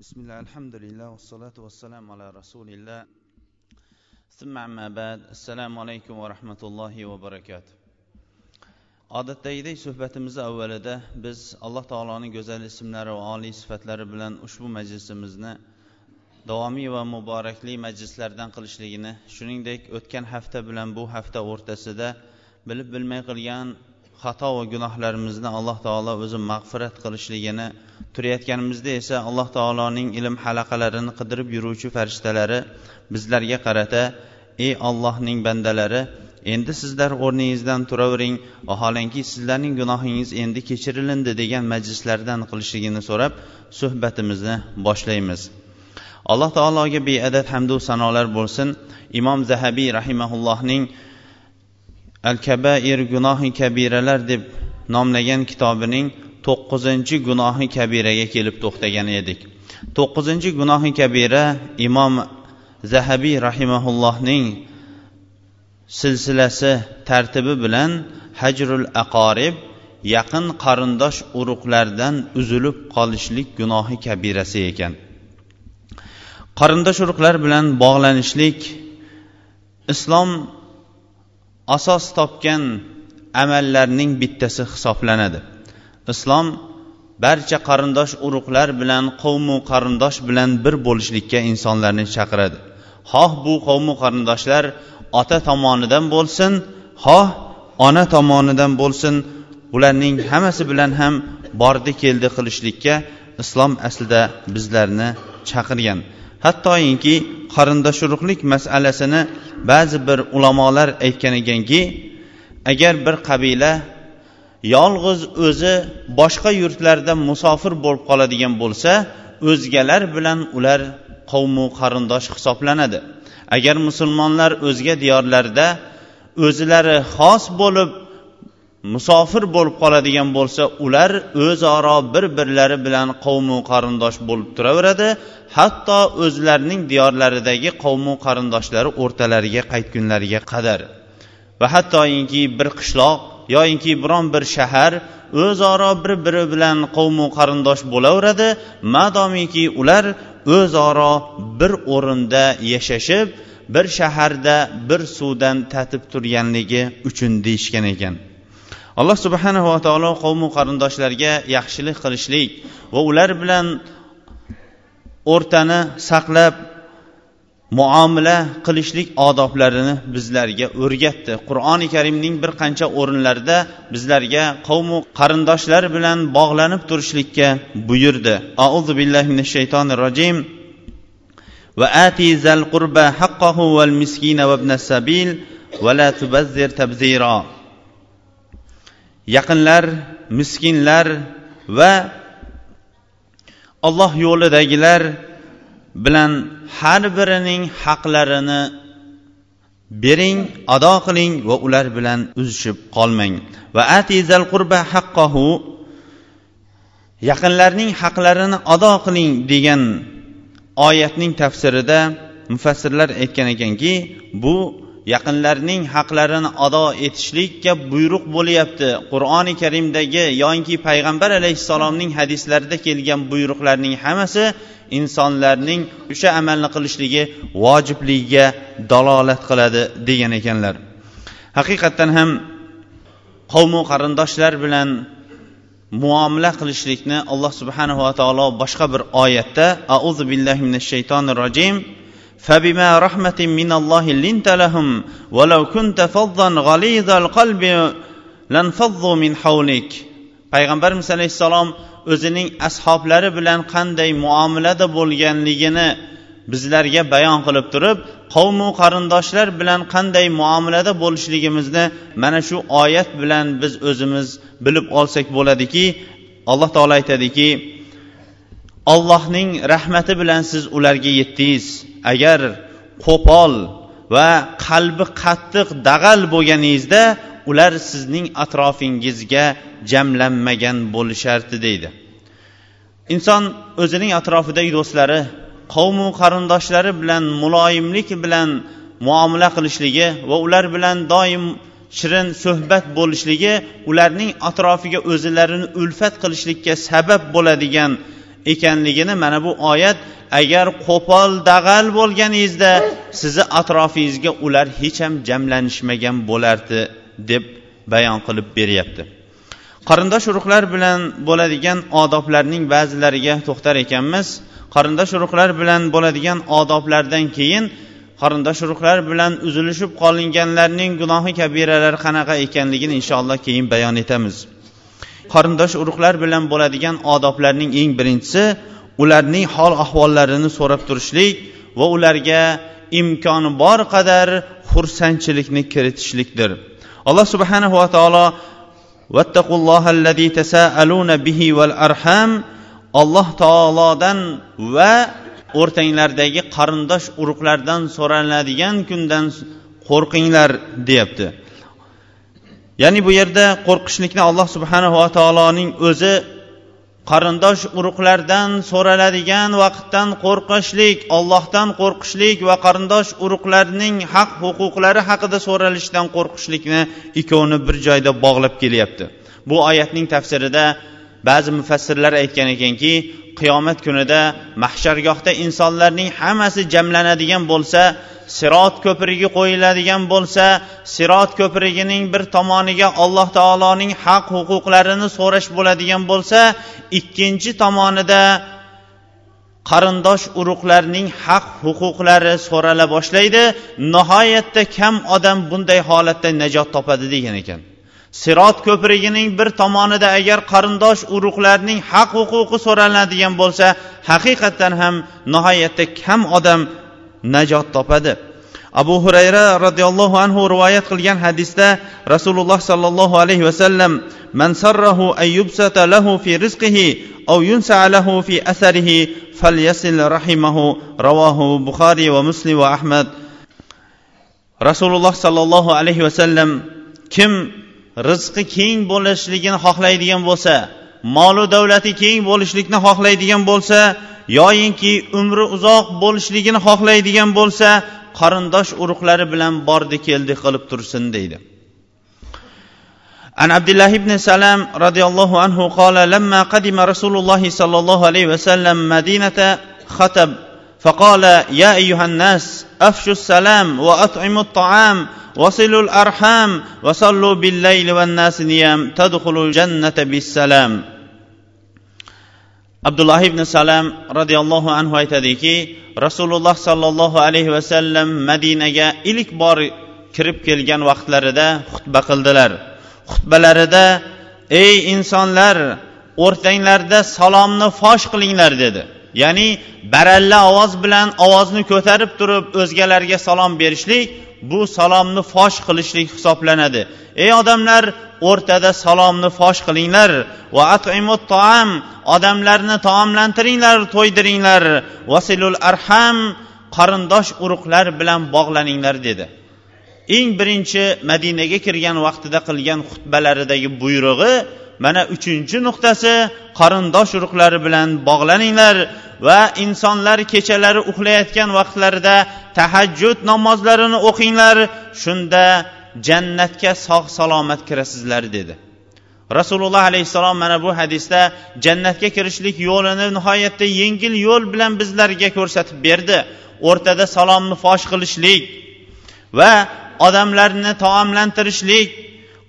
بسم الله الحمد لله والصلاة والسلام على رسول الله ثم أما بعد السلام عليكم ورحمة الله وبركاته odatdagidek suhbatimizni avvalida biz alloh taoloning go'zal ismlari va oliy sifatlari bilan ushbu majlisimizni davomiy va muborakli majlislardan qilishligini shuningdek o'tgan hafta bilan bu hafta o'rtasida bilib bilmay qilgan xato va gunohlarimizni alloh taolo o'zi mag'firat qilishligini turayotganimizda esa alloh taoloning ilm halaqalarini qidirib yuruvchi farishtalari bizlarga qarata ey ollohning bandalari endi sizlar o'rningizdan turavering vaholanki sizlarning gunohingiz endi kechirilindi degan majlislardan qilishligini so'rab suhbatimizni boshlaymiz. Alloh taologa beadad hamdu sanolar bo'lsin. Imom zahabiy rahimaullohning al kabair gunohi kabiralar deb nomlagan kitobining to'qqizinchi gunohi kabiraga kelib to'xtagan edik. To'qqizinchi gunohi kabira imom zahabiy rahimaullohning silsilasi tartibi bilan hajrul aqorib yaqin qarindosh urug'lardan uzilib qolishlik gunohi kabirasi ekan. Qarindosh urug'lar bilan bog'lanishlik islom asos topgan amallarning bittasi hisoblanadi. Islom barcha qarindosh urug'lar bilan qavmu qarindosh bilan bir bo'lishlikka insonlarni chaqiradi. Xoh bu qavmu qarindoshlar ota tomonidan bo'lsin xoh ona tomonidan bo'lsin bularning hammasi bilan ham bordi keldi qilishlikka islom aslida bizlarni chaqirgan. Hattoyinki qarindosh urug'lik masalasini ba'zi bir ulamolar aytgan ekanki agar bir qabila yolg'iz o'zi boshqa yurtlarda musofir bo'lib qoladigan bo'lsa o'zgalar bilan ular qavmu qarindosh hisoblanadi. Agar musulmonlar o'zga diyorlarda o'zlari xos bo'lib musofir bo'lib qoladigan bo'lsa ular o'zaro bir birlari bilan qavmu qarindosh bo'lib turaveradi hatto o'zlarining diyorlaridagi qavmu qarindoshlari o'rtalariga qaytgunlariga qadar. Va hattoyinki bir qishloq yoyinki biron bir shahar o'zaro bir biri bilan qavmu qarindosh bo'laveradi madomiki ular o'zaro bir o'rinda yashashib bir shaharda bir suvdan tatib turganligi uchun deyishgan ekan. Alloh subhanava taolo qavmu qarindoshlarga yaxshilik qilishlik va ular bilan o'rtani saqlab muomala qilishlik odoblarini bizlarga o'rgatdi. Qur'oni karimning bir qancha o'rinlarida bizlarga qavmu qarindoshlar bilan bog'lanib turishlikka buyurdi. Auzu billahi minash shaytonir rojim va ati zal qurba haqqahu val miskina va ibnas sabil va la tubazzir tabzira. Yaqinlar miskinlar va alloh yo'lidagilar bilan har birining haqlarini bering ado qiling va ular bilan uzishib qolmang. Va atizal qurba haqqahu yaqinlarning haqlarini ado qiling degan oyatning tafsirida mufassirlar aytgan ekanki bu yaqinlarning haqlarini ado etishlikka buyruq bo'lyapti. Qur'oni karimdagi yoinki payg'ambar alayhissalomning hadislarida kelgan buyruqlarning hammasi insonlarning o'sha amalni qilishligi vojibligiga dalolat qiladi degan ekanlar. Haqiqatdan ham qavmu qarindoshlar bilan muomala qilishlikni alloh subhanava taolo boshqa bir oyatda auzu billahi minash shaytonir rojim فبما رحمة من الله لنت لهم ولو كنت فظا غليظ القلب لانفضوا من حولك payg'ambarimiz alayhissalom o'zining ashoblari bilan qanday muomalada bo'lganligini bizlarga bayon qilib turib qavmu qarindoshlar bilan qanday muomalada bo'lishligimizni mana shu oyat bilan biz o'zimiz bilib olsak bo'ladiki alloh taolo aytadiki ollohning rahmati bilan siz ularga yetdingiz. Agar qo'pol va qalbi qattiq dag'al bo'lganingizda ular sizning atrofingizga jamlanmagan bo'lishardi deydi. Inson o'zining atrofidagi do'stlari qavmu qarindoshlari bilan muloyimlik bilan muomala qilishligi va ular bilan doim shirin suhbat bo'lishligi ularning atrofiga o'zlarini ulfat qilishlikka sabab bo'ladigan ekanligini mana bu oyat agar qo'pol dag'al bo'lganingizda sizni atrofingizga ular hech ham jamlanishmagan bo'lardi deb bayon qilib beryapti. Qarindosh urug'lar bilan bo'ladigan odoblarning ba'zilariga to'xtar ekanmiz. Qarindosh urug'lar bilan bo'ladigan odoblardan keyin qarindosh urug'lar bilan uzilishib qolinganlarning gunohi kabiralari qanaqa ekanligini inshaalloh keyin bayon etamiz. Qarindosh urug'lar bilan bo'ladigan odoblarning eng birinchisi ularning hol ahvollarini so'rab turishlik va ularga imkoni bor qadar xursandchilikni kiritishlikdir. Alloh subhanahu va taolo bihi val arham alloh taolodan va o'rtanglardagi qarindosh urug'lardan so'raladigan kundan qo'rqinglar deyapti. Ya'ni bu yerda qo'rqishlikni alloh subhanava taoloning o'zi qarindosh urug'lardan so'raladigan vaqtdan qo'rqishlik ollohdan qo'rqishlik va qarindosh urug'larning haq huquqlari haqida so'ralishdan qo'rqishlikni ikkovini bir joyda bog'lab kelyapti. Bu oyatning tafsirida ba'zi mufassirlar aytgan ekanki qiyomat kunida mahshargohda insonlarning hammasi jamlanadigan bo'lsa sirot ko'prigi qo'yiladigan bo'lsa sirot ko'prigining bir tomoniga alloh taoloning haq huquqlarini so'rash bo'ladigan bo'lsa ikkinchi tomonida qarindosh urug'larning haq huquqlari so'rala boshlaydi. Nihoyatda kam odam bunday holatda najot topadi degan ekan. Sirot ko'prigining bir tomonida agar qarindosh urug'larning haq huquqi so'ralinadigan bo'lsa haqiqatdan ham nihoyatda kam odam najot topadi. Abu hurayra roziyallohu anhu rivoyat qilgan hadisda rasululloh sollallohu alayhi vasallam man sarrahu an yubsata lahu fi rizqihi aw yunsa lahu fi asarihi falyasil rahimahu ravohu buxoriy va muslim va ahmad. Rasululloh sollallohu alayhi vasallam kim rizqi keng bo'lishligini xohlaydigan bo'lsa molu davlati keng bo'lishlikni xohlaydigan bo'lsa yoyinki umri uzoq bo'lishligini xohlaydigan bo'lsa qarindosh urug'lari bilan bordi keldi qilib tursin deydi عن عبد الله بن سلام رضي الله عنه قال لما قدم رسول الله صلى الله عليه وسلم مدينة خطب فقال يا أيها الناس أفشوا السلام وأطعموا الطعام وصلوا الأرحام وصلوا بالليل والناس نيام تدخلوا الجنة بالسلام abdulloh ibn salam roziyallohu anhu aytadiki rasululloh sollallohu alayhi vasallam madinaga ilk bor kirib kelgan vaqtlarida xutba qildilar xutbalarida ey insonlar o'rtanglarda salomni fosh qilinglar dedi ya'ni baralla ovoz bilan ovozni ko'tarib turib o'zgalarga salom berishlik bu salomni fosh qilishlik hisoblanadi. Ey odamlar o'rtada salomni fosh qilinglar va atimut taam odamlarni taomlantiringlar to'ydiringlar. Vasilul arham qarindosh urug'lar bilan bog'laninglar dedi. Eng birinchi madinaga kirgan vaqtida qilgan xutbalaridagi buyrug'i mana uchinchi nuqtasi qarindosh urug'lari bilan bog'laninglar va insonlar kechalari uxlayotgan vaqtlarida tahajjud namozlarini o'qinglar. Shunda jannatga sog' salomat kirasizlar dedi. Rasululloh alayhissalom mana bu hadisda jannatga kirishlik yo'lini nihoyatda yengil yo'l bilan bizlarga ko'rsatib berdi. O'rtada salomni fosh qilishlik va odamlarni taomlantirishlik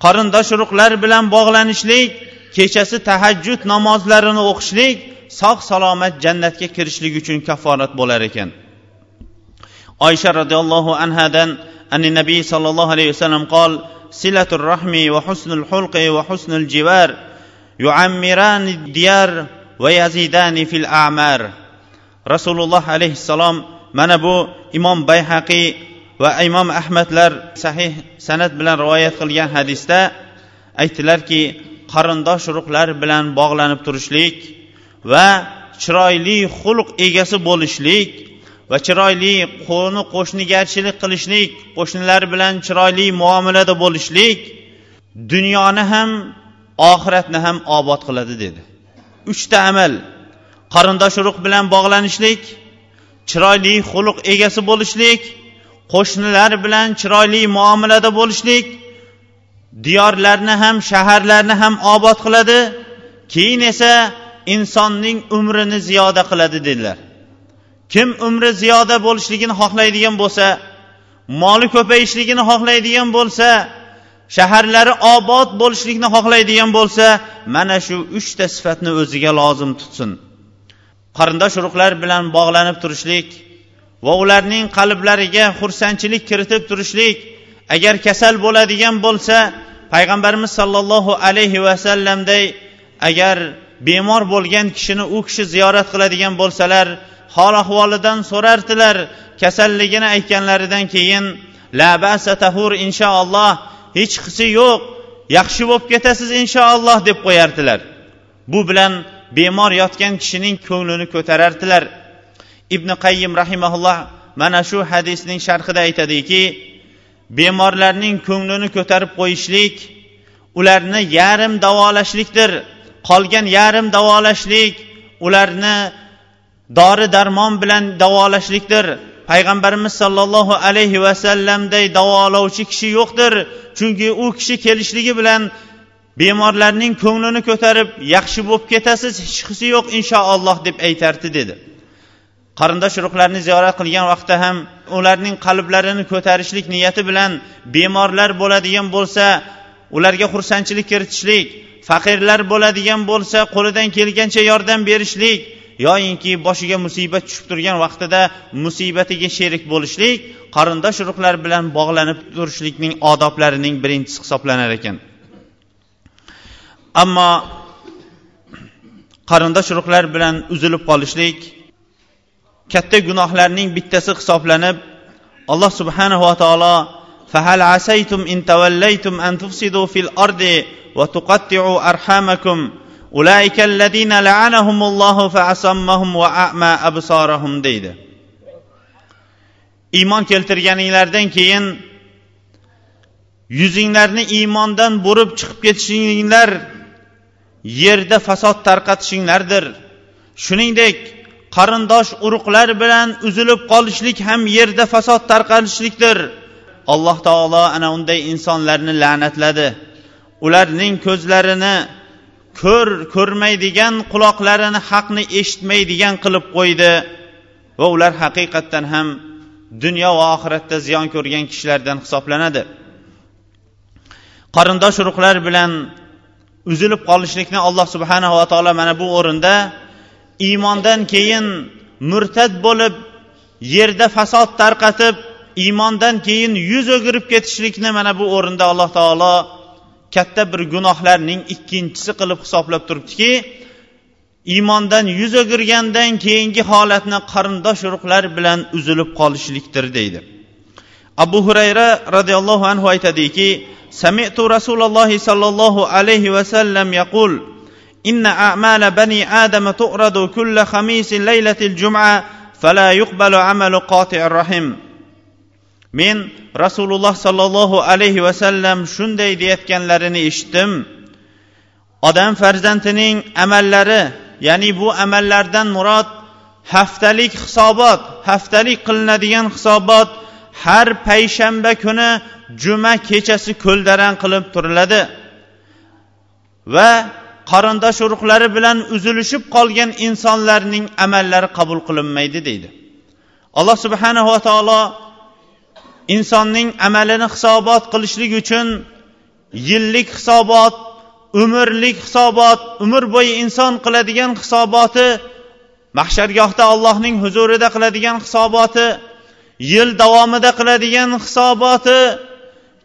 qarindosh urug'lar bilan bog'lanishlik kechasi tahajjud namozlarini o'qishlik sog' salomat jannatga kirishlik uchun kafforat bo'lar ekan. Oysha roziyallohu anhadan ani nabiy sollallohu alayhi vasallam qol silatul rahmi va husnul xulqi va husnul jivar yuammirani diyar va yazidani fil amar. Rasululloh alayhissalom mana bu imom bayhaqiy va imom ahmadlar sahih san'at bilan rivoyat qilgan hadisda aytdilarki qarindosh urug'lar bilan bog'lanib turishlik va chiroyli xulq egasi bo'lishlik va chiroyli qo'ni qo'shnigarchilik qilishlik qo'shnilar bilan chiroyli muomalada bo'lishlik dunyoni ham oxiratni ham obod qiladi dedi. Uchta amal qarindosh urug' bilan bog'lanishlik chiroyli xulq egasi bo'lishlik qo'shnilar bilan chiroyli muomalada bo'lishlik diyorlarni ham shaharlarni ham obod qiladi keyin esa insonning umrini ziyoda qiladi dedilar. Kim umri ziyoda bo'lishligini xohlaydigan bo'lsa moli ko'payishligini xohlaydigan bo'lsa shaharlari obod bo'lishlikni xohlaydigan bo'lsa mana shu uchta sifatni o'ziga lozim tutsin. Qarindosh urug'lar bilan bog'lanib turishlik va ularning qalblariga xursandchilik kiritib turishlik agar kasal bo'ladigan bo'lsa payg'ambarimiz sollallohu alayhi vasallamday agar bemor bo'lgan kishini u kishi ziyorat qiladigan bo'lsalar hol ahvolidan so'rardilar kasalligini aytganlaridan keyin la basa tahur inshaalloh hech qisi yo'q yaxshi bo'lib ketasiz inshaalloh deb qo'yardilar. Bu bilan bemor yotgan kishining ko'nglini ko'tarardilar. Ibn qayyim rahimaulloh mana shu hadisning sharhida aytadiki bemorlarning ko'nglini ko'tarib qo'yishlik ularni yarim davolashlikdir. Qolgan yarim davolashlik ularni dori darmon bilan davolashlikdir. Payg'ambarimiz sollallohu alayhi vasallamday davolovchi kishi yo'qdir. Chunki u kishi kelishligi bilan bemorlarning ko'nglini ko'tarib yaxshi bo'lib ketasiz hech qisi yo'q inshaalloh deb aytardi dedi. Qarindosh urug'larni ziyorat qilgan vaqtda ham ularning qalblarini ko'tarishlik niyati bilan bemorlar bo'ladigan bo'lsa ularga xursandchilik kiritishlik faqirlar bo'ladigan bo'lsa qo'lidan kelgancha yordam berishlik yoyinki boshiga musibat tushib turgan vaqtida musibatiga sherik bo'lishlik qarindosh urug'lar bilan bog'lanib turishlikning odoblarining birinchisi hisoblanar ekan. Ammo qarindosh urug'lar bilan uzilib qolishlik katta gunohlarning bittasi hisoblanib alloh subhanahu va taolo فهل عسيتم إن توليتم أن تفسدوا في الأرض وتقطعوا أرحامكم أولئك الذين لعنهم الله فأصمهم وأعمى أبصارهم deydi iymon keltirganinglardan keyin yuzinglarni iymondan burib chiqib ketishinglar yerda fasod tarqatishinglardir shuningdek qarindosh urug'lar bilan uzilib qolishlik ham yerda fasod tarqalishlikdir. Alloh taolo ana unday insonlarni la'natladi. Ularning ko'zlarini ko'r ko'rmaydigan quloqlarini haqni eshitmaydigan qilib qo'ydi. Va ular haqiqatdan ham dunyo va oxiratda ziyon ko'rgan kishilardan hisoblanadi. Qarindosh urug'lar bilan uzilib qolishlikni alloh subhanava taolo mana bu o'rinda iymondan keyin murtad bo'lib yerda fasod tarqatib iymondan keyin yuz o'girib ketishlikni mana bu o'rinda alloh taolo katta bir gunohlarning ikkinchisi qilib hisoblab turibdiki iymondan yuz o'girgandan keyingi holatni qarindosh urug'lar bilan uzilib qolishlikdir deydi. Abu hurayra roziyallohu anhu aytadiki samitu rasululloh sollallohu alayhi vasallam yaqul إن أعمال بني آدم تؤرد كل خميس ليلة الجمعة فلا يقبل عمل قاطع الرحم men rasululloh sollallohu alayhi vasallam shunday deyayotganlarini eshitdim odam farzandining amallari ya'ni bu amallardan murod haftalik hisobot haftalik qilinadigan hisobot har payshanba kuni juma kechasi ko'ldarang qilib turiladi va qarindosh urug'lari bilan uzilishib qolgan insonlarning amallari qabul qilinmaydi deydi. Alloh subhanahu va taolo insonning amalini hisobot qilishlik uchun yillik hisobot umrlik hisobot umr bo'yi inson qiladigan hisoboti mahshargohda allohning huzurida qiladigan hisoboti yil davomida qiladigan hisoboti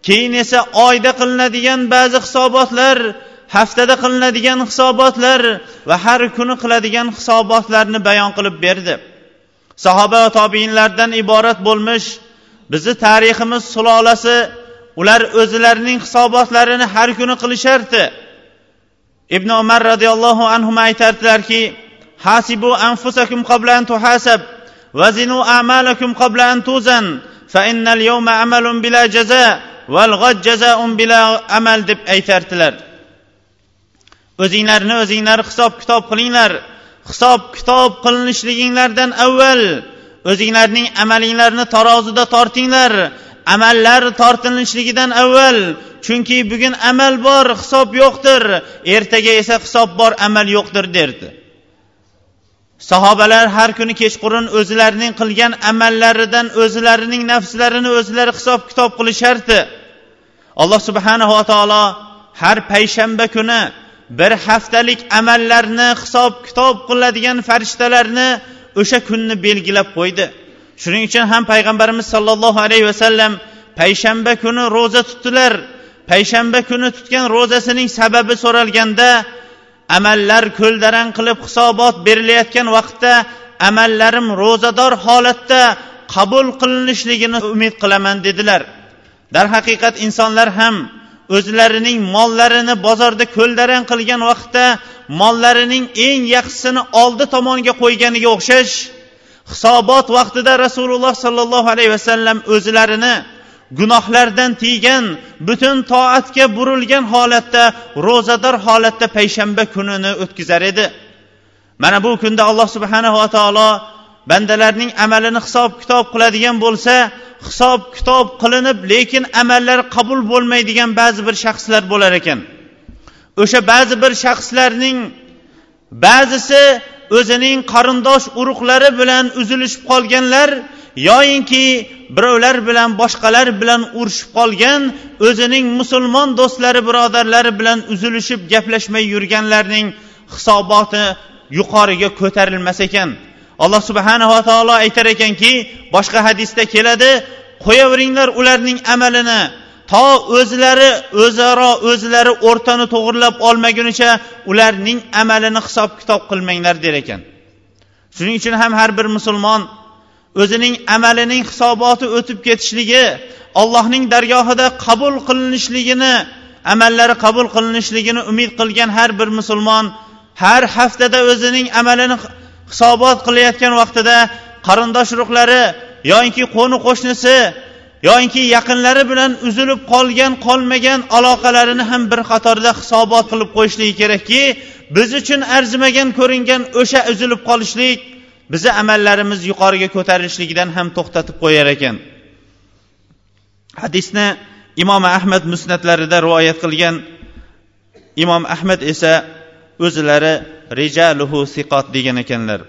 keyin esa oyda qilinadigan ba'zi hisobotlar haftada qilinadigan hisobotlar va har kuni qiladigan hisobotlarni bayon qilib berdi. Sahoba va tobiinlardan iborat bo'lmish bizni tariximiz sulolasi ular o'zlarining hisobotlarini har kuni qilishardi. Ibn umar roziyallohu anhu aytardilarki hasibu anfusakum qabla an tuhasab vazinu a'malakum qabla an tuzan fa innal yawma amalun bila jaza val g'ad jazaun bila amal deb aytardilar. O'zinglarni o'zinglar hisob kitob qilinglar. Hisob kitob qilinishliginglardan avval o'zinglarning amalinglarni tarozida tortinglar. Amallar tortilishligidan avval chunki bugun amal bor hisob yo'qdir. Ertaga esa hisob bor amal yo'qdir derdi. Sahobalar har kuni kechqurun o'zlarining qilgan amallaridan o'zlarining nafslarini o'zlari hisob kitob qilishardi. Alloh subhanava taolo har payshanba kuni bir haftalik amallarni hisob kitob qiladigan farishtalarni o'sha kunni belgilab qo'ydi. Shuning uchun ham payg'ambarimiz sollallohu alayhi vasallam payshanba kuni ro'za tutdilar. Payshanba kuni tutgan ro'zasining sababi so'ralganda amallar ko'ldarang qilib hisobot berilayotgan vaqtda amallarim ro'zador holatda qabul qilinishligini umid qilaman dedilar. Darhaqiqat insonlar ham o'zlarining mollarini bozorda ko'ldarang qilgan vaqtda mollarining eng yaxshisini oldi tomonga qo'yganiga o'xshash hisobot vaqtida rasululloh sollallohu alayhi vasallam o'zlarini gunohlardan tiygan butun toatga burilgan holatda ro'zador holatda payshanba kunini o'tkazar edi. Mana bu kunda alloh subhanava taolo bandalarning amalini hisob kitob qiladigan bo'lsa hisob kitob qilinib lekin amallari qabul bo'lmaydigan ba'zi bir shaxslar bo'lar ekan. O'sha ba'zi bir shaxslarning ba'zisi o'zining qarindosh urug'lari bilan uzilishib qolganlar yoyinki birovlar bilan boshqalar bilan urushib qolgan o'zining musulmon do'stlari birodarlari bilan uzilishib gaplashmay yurganlarning hisoboti yuqoriga ko'tarilmas ekan. Alloh subhanava taolo aytar ekanki boshqa hadisda keladi qo'yaveringlar ularning amalini. To o'zlari o'zaro o'zlari o'rtani to'g'irlab olmagunicha ularning amalini hisob kitob qilmanglar der ekan. Shuning uchun ham har bir musulmon o'zining amalining hisoboti o'tib ketishligi allohning dargohida qabul qilinishligini amallari qabul qilinishligini umid qilgan har bir musulmon har haftada o'zining amalini hisobot qilayotgan vaqtida qarindosh urug'lari yoinki qo'ni qo'shnisi yoinki yaqinlari bilan uzilib qolgan qolmagan aloqalarini ham bir qatorda hisobot qilib qo'yishligi kerakki biz uchun arzimagan ko'ringan o'sha uzilib qolishlik bizni amallarimiz yuqoriga ko'tarilishligidan ham to'xtatib qo'yar ekan. Hadisni imom ahmad musnatlarida rivoyat qilgan imom ahmad esa o'zlari rijaluhu siqot degan ekanlar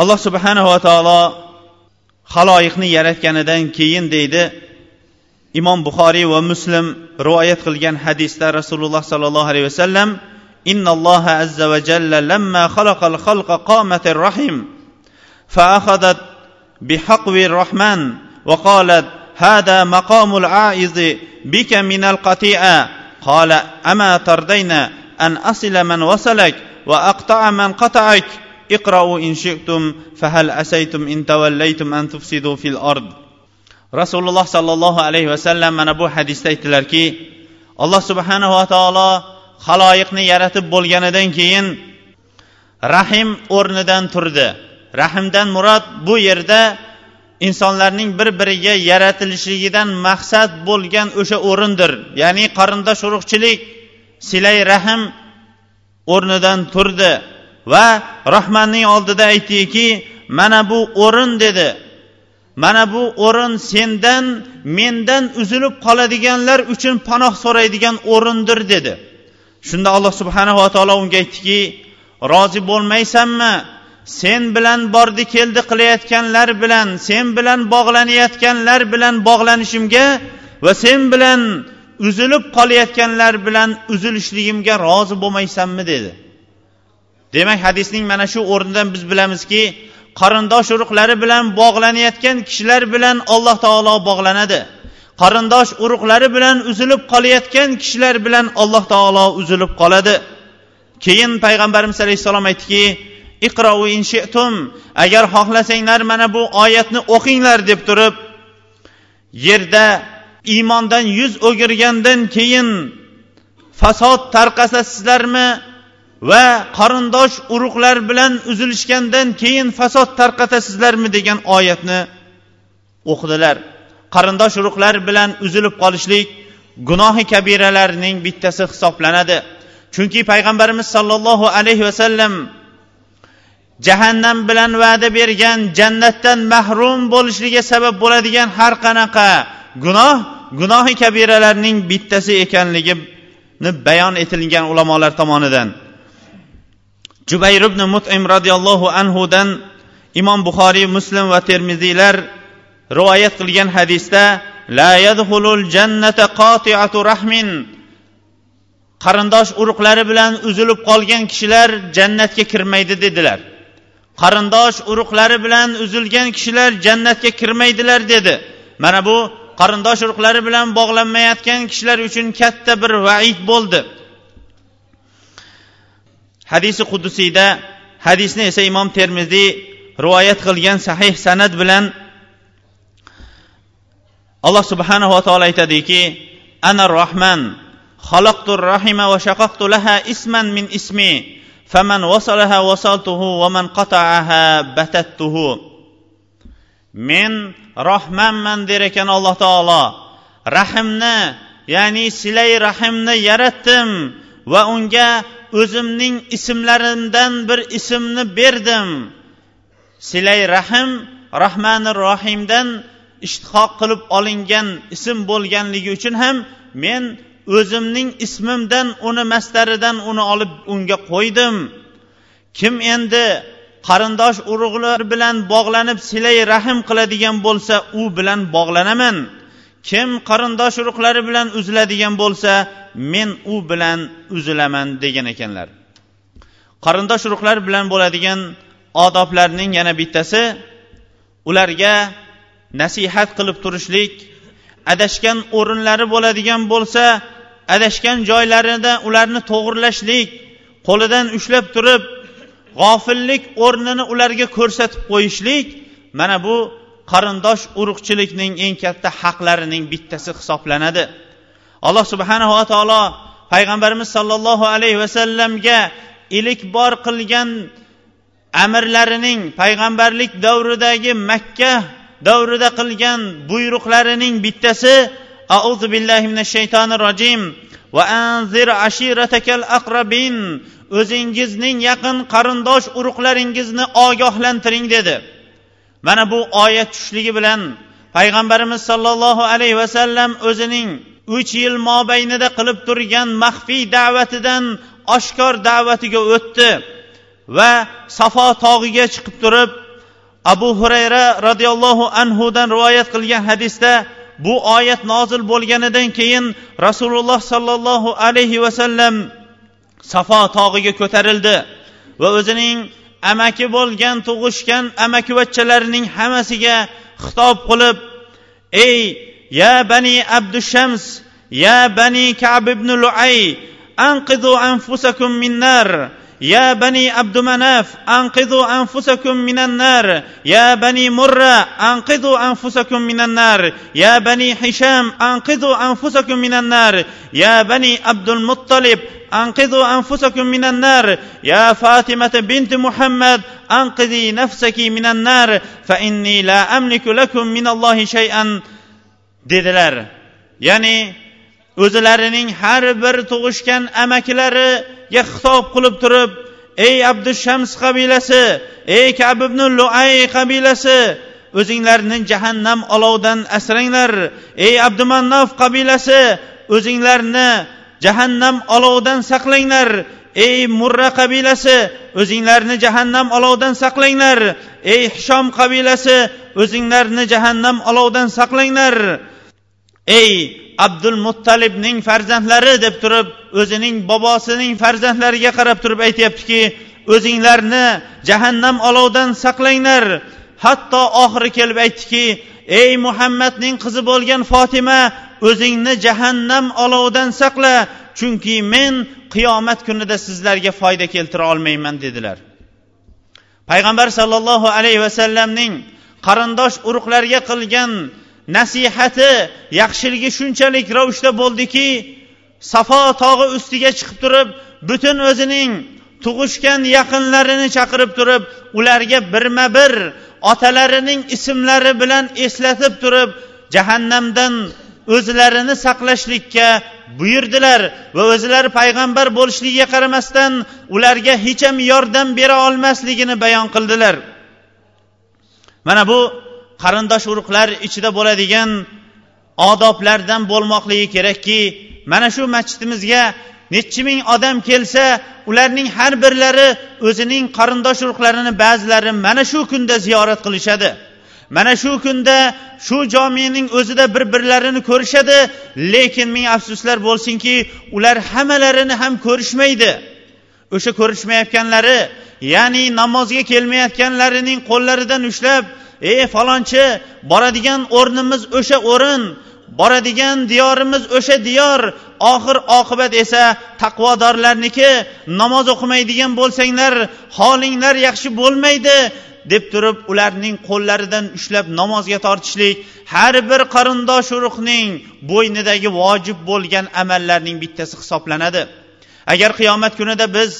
alloh subhanava taolo haloyiqni yaratganidan keyin deydi imom buxoriy va muslim rivoyat qilgan hadisda rasululloh sollallohu alayhi vasallam إن الله عز وجل لما خلق الخلق قامت الرحم فأخذت بحقو الرحمن وقالت هذا مقام العائز بك من القطيئة قال أما ترضين an asila man wasalak va aqta'a man qata'ak. Iqra'u in shi'tum fahal asaytum in tawallaytum an tufsidu fil ard. Rasululloh sollallohu alayhi vasallam mana bu hadisda aytdilarki alloh subhanahu va taolo haloyiqni yaratib bo'lganidan keyin rahim o'rnidan turdi. Rahimdan murod bu yerda insonlarning bir biriga yaratilishligidan maqsad bo'lgan o'sha o'rindir ya'ni qarindosh urug'chilik silay rahm o'rnidan turdi va rahmanning oldida aytdiki mana bu o'rin dedi. Mana bu o'rin sendan mendan uzilib qoladiganlar uchun panoh so'raydigan o'rindir dedi. Shunda alloh subhanava taolo unga aytdiki rozi bo'lmaysanmi? Sen bilan bordi keldi qilayotganlar bilan sen bilan bog'lanayotganlar bilan bog'lanishimga va sen bilan uzilib qolayotganlar bilan uzilishligimga rozi bo'lmaysanmi dedi. Demak hadisning mana shu o'rnidan biz bilamizki qarindosh urug'lari bilan bog'lanayotgan kishilar bilan alloh taolo bog'lanadi. Qarindosh urug'lari bilan uzilib qolayotgan kishilar bilan alloh taolo uzilib qoladi. Keyin payg'ambarimiz alayhissalom aytdiki iqrou inshitum agar xohlasanglar mana bu oyatni o'qinglar deb turib yerda iymondan yuz o'girgandan keyin fasod tarqatasizlarmi va qarindosh urug'lar bilan uzilishgandan keyin fasod tarqatasizlarmi degan oyatni o'qidilar. Qarindosh urug'lar bilan uzilib qolishlik gunohi kabiralarning bittasi hisoblanadi. Chunki payg'ambarimiz sollallohu alayhi vasallam jahannam bilan va'da bergan jannatdan mahrum bo'lishligiga sabab bo'ladigan har qanaqa gunoh gunohi kabiralarning bittasi ekanligini bayon etilgan ulamolar tomonidan. Jubayr ibn mutim roziyallohu anhudan imom buxoriy muslim va termiziylar rivoyat qilgan hadisda la yadxulul jannata qotiatu rahmin. Qarindosh urug'lari bilan uzilib qolgan kishilar jannatga kirmaydi dedilar. qarindosh urug'lari bilan uzilgan kishilar jannatga kirmaydilar dedi. Mana bu qarindosh urug'lari bilan bog'lanmayotgan kishilar uchun katta bir vaid bo'ldi. Hadisi qudusiyda hadisni esa imom termiziy rivoyat qilgan sahih sanad bilan alloh subhanava taolo aytadiki ana rohman xaloqtur rahima va shaqaqtu laha isman min ismi. faman va man qata'aha men rohmanman der ekan alloh taolo rahimni ya'ni silay rahimni yaratdim va unga o'zimning ismlarimdan bir ismni berdim. Silay rahim rahmani rohimdan ishtihoq qilib olingan ism bo'lganligi uchun ham men o'zimning ismimdan uni mastaridan uni olib unga qo'ydim. Kim endi qarindosh urug'lar bilan bog'lanib silay rahm qiladigan bo'lsa u bilan bog'lanaman. Kim qarindosh urug'lari bilan uziladigan bo'lsa men u bilan uzilaman degan ekanlar. Qarindosh urug'lar bilan bo'ladigan odoblarning yana bittasi ularga nasihat qilib turishlik adashgan o'rinlari bo'ladigan bo'lsa adashgan joylarida ularni to'g'irlashlik qo'lidan ushlab turib g'ofillik o'rnini ularga ko'rsatib qo'yishlik mana bu qarindosh urug'chilikning eng katta haqlarining bittasi hisoblanadi. Alloh subhanava taolo payg'ambarimiz sollallohu alayhi vasallamga ilik bor qilgan amirlarining payg'ambarlik davridagi makka davrida qilgan buyruqlarining bittasi أعوذ بالله من الشيطان الرجيم وأنذر عشيرتك الأقربين o'zingizning yaqin qarindosh urug'laringizni ogohlantiring dedi. Mana bu oyat tushishligi bilan payg'ambarimiz sollallohu alayhi vasallam o'zining uch yil mobaynida qilib turgan maxfiy da'vatidan oshkor da'vatiga o'tdi va safo tog'iga chiqib turib abu hurayra roziyallohu anhudan rivoyat qilgan hadisda bu oyat nozil bo'lganidan keyin rasululloh sollallohu alayhi vasallam safo tog'iga ko'tarildi va o'zining amaki bo'lgan tug'ishgan amakivachchalarining hammasiga xitob qilib ey ya bani abdushams ya bani kab ibn luay anqidu anfusakum min nar يا بني عبد مناف أنقذوا أنفسكم من النار. يا بني مرة أنقذوا أنفسكم من النار. يا بني هشام أنقذوا أنفسكم من النار. يا بني عبد المطلب أنقذوا أنفسكم من النار. يا فاطمة بنت محمد أنقذي نفسك من النار. فإني لا أملك لكم من الله شيئا. Dedilar ya'ni o'zilarining har bir tug'ishgan amakilariga xitob qilib turib ey abdushams qabilasi ey kab ibn luay qabilasi o'zinglarni jahannam olovidan asranglar. Ey abdumannof qabilasi o'zinglarni jahannam olovidan saqlanglar. Ey murra qabilasi o'zinglarni jahannam olovidan saqlanglar. Ey hishom qabilasi o'zinglarni jahannam olovidan saqlanglar. Ey abdul muttalibning farzandlari deb turib o'zining bobosining farzandlariga qarab turib aytyaptiki o'zinglarni jahannam olovidan saqlanglar. Hatto oxiri kelib aytdiki ey muhammadning qizi bo'lgan fotima o'zingni jahannam olovidan saqla chunki men qiyomat kunida sizlarga foyda keltira olmayman dedilar. Payg'ambar sollallohu alayhi vasallamning qarindosh urug'larga qilgan nasihati yaxshiligi shunchalik ravishda bo'ldiki safo tog'i ustiga chiqib turib butun o'zining tug'ishgan yaqinlarini chaqirib turib ularga birma bir otalarining ismlari bilan eslatib turib jahannamdan o'zlarini saqlashlikka buyurdilar va o'zlari payg'ambar bo'lishligiga qaramasdan ularga hech ham yordam bera olmasligini bayon qildilar. Mana bu qarindosh urug'lar ichida bo'ladigan odoblardan bo'lmoqligi kerakki mana shu masjidimizga nechi ming odam kelsa ularning har birlari o'zining qarindosh urug'larini ba'zilari mana shu kunda ziyorat qilishadi. Mana shu kunda shu jomening o'zida bir birlarini ko'rishadi. Lekin ming afsuslar bo'lsinki ular hammalarini ham ko'rishmaydi. O'sha ko'rishmayotganlari ya'ni namozga kelmayotganlarining qo'llaridan ushlab ey falonchi boradigan o'rnimiz o'sha o'rin boradigan diyorimiz o'sha diyor. Oxir oqibat esa taqvodorlarniki namoz o'qimaydigan bo'lsanglar holinglar yaxshi bo'lmaydi deb turib ularning qo'llaridan ushlab namozga tortishlik har bir qarindosh urug'ning bo'ynidagi vojib bo'lgan amallarning bittasi hisoblanadi. Agar qiyomat kunida biz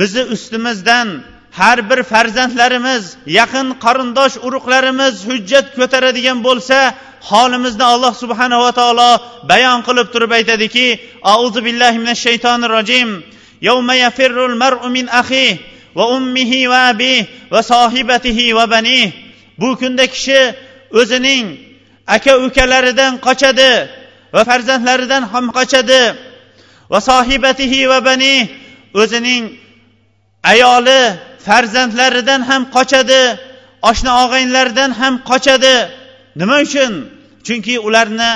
bizni ustimizdan har bir farzandlarimiz yaqin qarindosh urug'larimiz hujjat ko'taradigan bo'lsa holimizni alloh subhanava taolo bayon qilib turib aytadiki auzu billahi minash shaytonir rojim. Yawma yafirrul mar'u min axihi va ummihi va abi va sohibatihi va banih bu kunda kishi o'zining aka ukalaridan qochadi va farzandlaridan ham qochadi va sohibatihi va banih o'zining ayoli farzandlaridan ham qochadi oshna og'aynilaridan ham qochadi. Nima uchun? Chunki ularni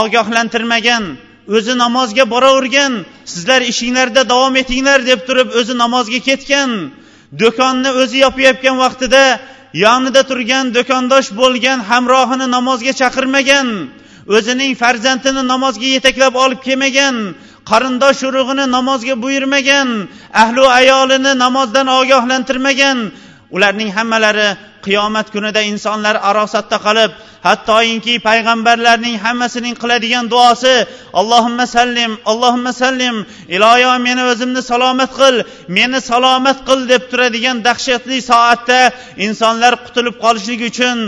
ogohlantirmagan o'zi namozga boravergan sizlar ishinglarda davom etinglar deb turib o'zi namozga ketgan do'konni o'zi yopayotgan vaqtida yonida turgan do'kondosh bo'lgan hamrohini namozga chaqirmagan o'zining farzandini namozga yetaklab olib kelmagan qarindosh urug'ini namozga buyurmagan ahli ayolini namozdan ogohlantirmagan ularning hammalari qiyomat kunida insonlar arosatda qolib hattoyinki payg'ambarlarning hammasining qiladigan duosi allohimma sallim allohimma sallim iloyo meni o'zimni salomat qil meni salomat qil deb turadigan dahshatli soatda insonlar qutulib qolishlik uchun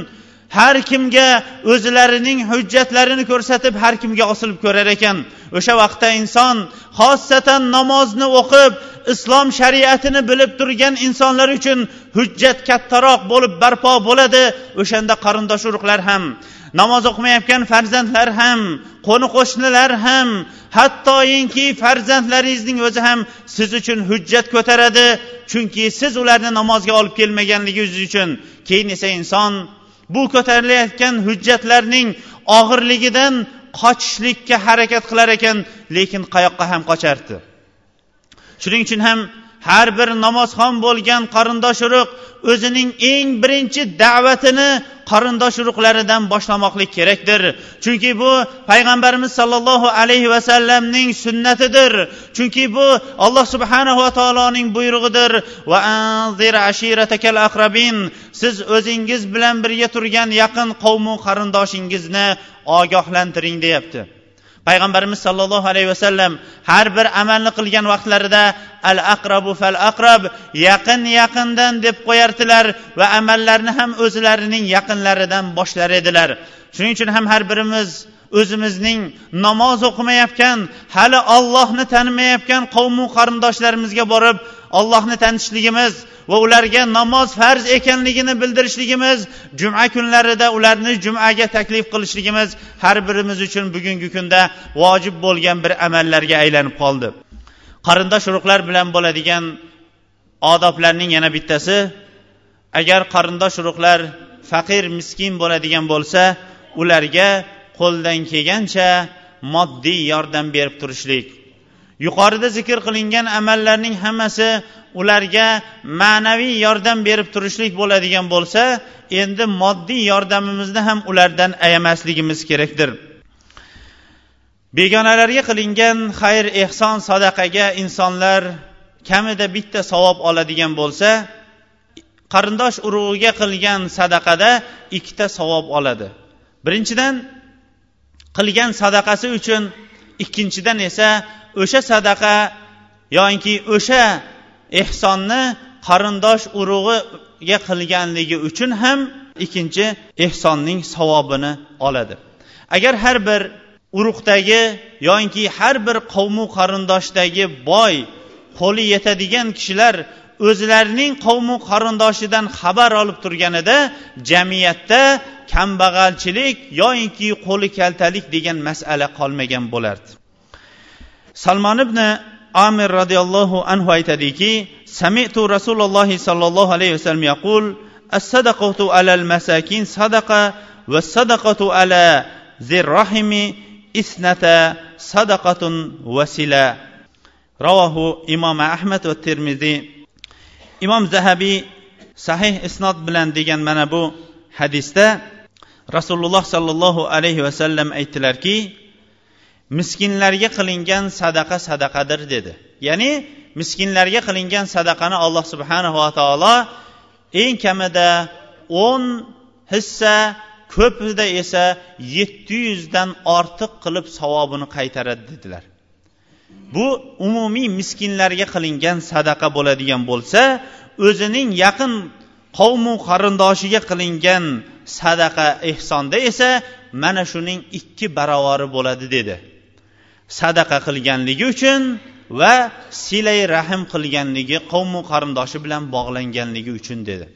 har kimga o'zlarining hujjatlarini ko'rsatib har kimga osilib ko'rar ekan. O'sha vaqtda inson xossatan namozni o'qib islom shariatini bilib turgan insonlar uchun hujjat kattaroq bo'lib barpo bo'ladi. O'shanda qarindosh urug'lar ham namoz o'qimayotgan farzandlar ham qo'ni qo'shnilar ham hattoyinki farzandlaringizning o'zi ham siz uchun hujjat ko'taradi. Chunki siz ularni namozga olib kelmaganligingiz uchun keyin esa inson bu ko'tarilayotgan hujjatlarning og'irligidan qochishlikka harakat qilar ekan lekin qayoqqa ham qochardi? Shuning uchun ham har bir namozxon bo'lgan qarindosh urug' o'zining eng birinchi da'vatini qarindosh urug'laridan boshlamoqlik kerakdir. Chunki bu payg'ambarimiz sollallohu alayhi vasallamning sunnatidir. Chunki bu alloh subhanahu va taoloning buyrug'idir. Va anzir ashiratakal aqrabin siz o'zingiz bilan birga turgan yaqin qavmu qarindoshingizni ogohlantiring deyapti. Payg'ambarimiz sollallohu alayhi vasallam har bir amalni qilgan vaqtlarida al aqrabu fal aqrab yaqin yaqindan deb qo'yardilar va amallarni ham o'zlarining yaqinlaridan boshlar edilar. Shuning uchun ham har birimiz o'zimizning namoz o'qimayotgan hali ollohni tanimayotgan qavmu qarindoshlarimizga borib ollohni tanishligimiz va ularga namoz farz ekanligini bildirishligimiz juma kunlarida ularni jumaga taklif qilishligimiz har birimiz uchun bugungi kunda vojib bo'lgan bir amallarga aylanib qoldi. Qarindosh urug'lar bilan bo'ladigan odoblarning yana bittasi agar qarindosh urug'lar faqir miskin bo'ladigan bo'lsa ularga qo'ldan kelgancha moddiy yordam berib turishlik. Yuqorida zikr qilingan amallarning hammasi ularga ma'naviy yordam berib turishlik bo'ladigan bo'lsa endi moddiy yordamimizni ham ulardan ayamasligimiz kerakdir. Begonalarga qilingan xayr ehson sadaqaga insonlar kamida bitta savob oladigan bo'lsa qarindosh urug'iga qilgan sadaqada ikkita savob oladi. Birinchidan qilgan sadaqasi uchun ikkinchidan esa o'sha sadaqa yoinki o'sha ehsonni qarindosh urug'iga qilganligi uchun ham ikkinchi ehsonning savobini oladi. Agar har bir urug'dagi yoinki har bir qavmu qarindoshdagi boy qo'li yetadigan kishilar o'zlarining qavmu qarindoshidan xabar olib turganida jamiyatda kambag'alchilik yoinki qo'li kaltalik degan masala qolmagan bo'lardi. Salmon ibn amir roziyallohu anhu aytadiki samitu rasululloh sollallohu alayhi vasallam yaqul as-sadaqatu alal masakin sadaqa va sadaqatu ala zirrahimi isnata sadaqatun vasila ravohu imom ahmad va termiziy imom zahabiy sahih isnod bilan degan mana bu hadisda rasululloh sollallohu alayhi vasallam aytdilarki miskinlarga qilingan sadaqa sadaqadir dedi. Ya'ni miskinlarga qilingan sadaqani alloh subhanava taolo eng kamida o'n hissa ko'pida esa yetti yuzdan ortiq qilib savobini qaytaradi dedilar. Bu umumiy miskinlarga qilingan sadaqa bo'ladigan bo'lsa o'zining yaqin qavmu qarindoshiga qilingan sadaqa ehsonda esa mana shuning ikki barovari bo'ladi dedi. Sadaqa qilganligi uchun va silay rahm qilganligi qavmu qarindoshi bilan bog'langanligi uchun dedi.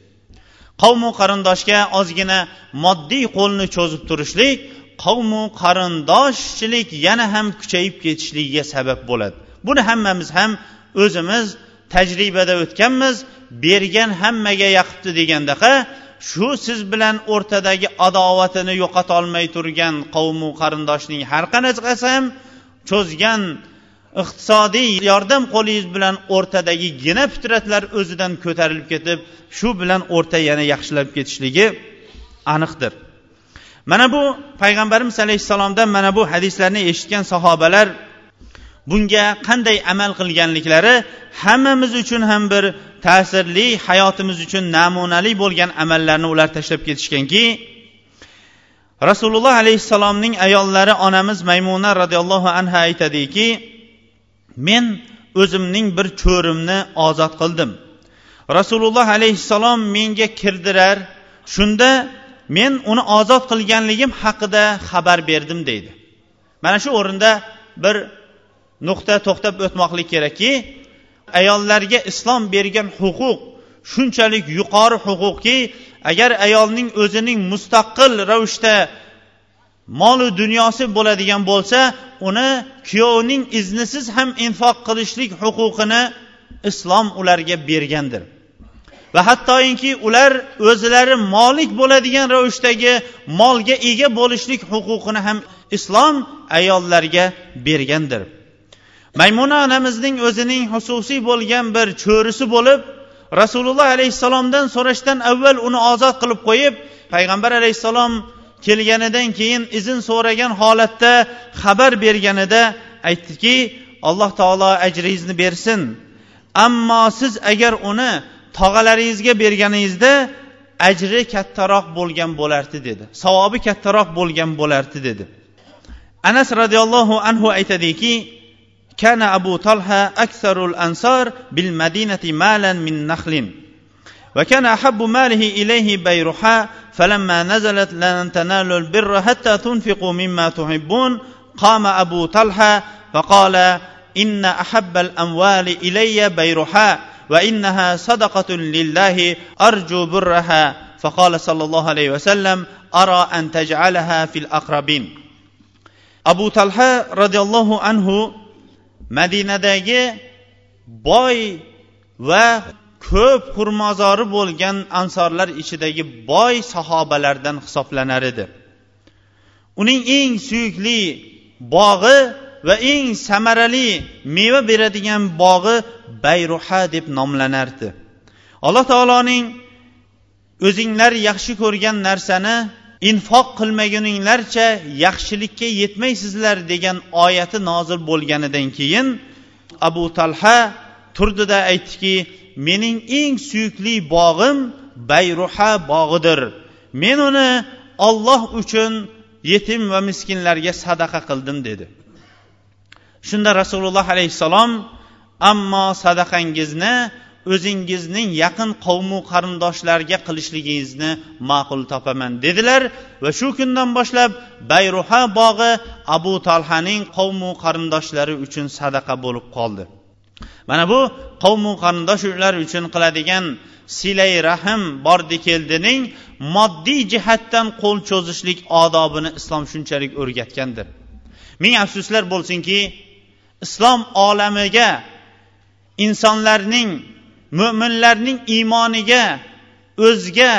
Qavmu qarindoshga ozgina moddiy qo'lni cho'zib turishlik qavmu qarindoshchilik yana ham kuchayib ketishligiga sabab bo'ladi. Buni hammamiz ham o'zimiz tajribada o'tganmiz bergan hammaga yoqibdi degandaqa shu siz bilan o'rtadagi adovatini yo'qotolmay turgan qavmu qarindoshning har qanaqasi ham cho'zgan iqtisodiy yordam qo'lingiz bilan o'rtadagi gina fitratlar o'zidan ko'tarilib ketib shu bilan o'rta yana yaxshilab ketishligi aniqdir. Mana bu payg'ambarimiz alayhissalomdan mana bu hadislarni eshitgan sahobalar bunga qanday amal qilganliklari hammamiz uchun ham bir ta'sirli hayotimiz uchun namunali bo'lgan amallarni ular tashlab ketishganki rasululloh alayhissalomning ayollari onamiz maymuna roziyallohu anha aytadiki men o'zimning bir cho'rimni ozod qildim. Rasululloh alayhissalom menga kirdirar shunda men uni ozod qilganligim haqida xabar berdim deydi. Mana shu o'rinda bir nuqta to'xtab o'tmoqlik kerakki ayollarga islom bergan huquq shunchalik yuqori huquqki agar ayolning o'zining mustaqil ravishda molu dunyosi bo'ladigan bo'lsa uni kuyovining iznisiz ham infoq qilishlik huquqini islom ularga bergandir. Va hattoki ular o'zlari molik bo'ladigan ravishdagi molga ega bo'lishlik huquqini ham islom ayollarga bergandir. Maymuna onamizning o'zining xususiy bo'lgan bir cho'risi bo'lib rasululloh alayhissalomdan so'rashdan avval uni ozod qilib qo'yib payg'ambar alayhissalom kelganidan keyin izn so'ragan holatda xabar berganida aytdiki alloh taolo ajringizni bersin. Ammo siz agar uni tog'alaringizga berganingizda ajri kattaroq bo'lgan bo'lardi dedi savobi kattaroq bo'lgan bo'lardi dedi anas roziyallohu anhu aytadiki كان أبو طلحة أكثر الأنصار بالمدينة مالا من نخل وكان أحب ماله إليه بيرحاء فلما نزلت لن تنالوا البر حتى تنفقوا مما تحبون قام أبو طلحة فقال إن أحب الأموال إلي بيرحاء وإنها صدقة لله أرجو برها فقال صلى الله عليه وسلم أرى أن تجعلها في الأقربين أبو طلحة رضي الله عنه madinadagi boy va ko'p xurmozori bo'lgan ansorlar ichidagi boy sahobalardan hisoblanar edi uning eng suyukli bog'i va eng samarali meva beradigan bog'i bayruha deb nomlanardi. Alloh taoloning o'zinglar yaxshi ko'rgan narsani infoq qilmaguninglarcha yaxshilikka yetmaysizlar degan oyati nozil bo'lganidan keyin abu talha turdida aytdiki mening eng suyukli bog'im bayruha bog'idir. Men uni olloh uchun yetim va miskinlarga sadaqa qildim dedi. Shunda rasululloh alayhissalom ammo sadaqangizni o'zingizning yaqin qavmu qarindoshlarga qilishligingizni ma'qul topaman dedilar. Va shu kundan boshlab bayruha bog'i abu talhaning qavmu qarindoshlari uchun sadaqa bo'lib qoldi. Mana bu qavmu qarindoshlar uchun qiladigan silay rahm bordi keldining moddiy jihatdan qo'l cho'zishlik odobini islom shunchalik o'rgatgandir. Ming afsuslar bo'lsinki islom olamiga insonlarning mo'minlarning iymoniga o'zga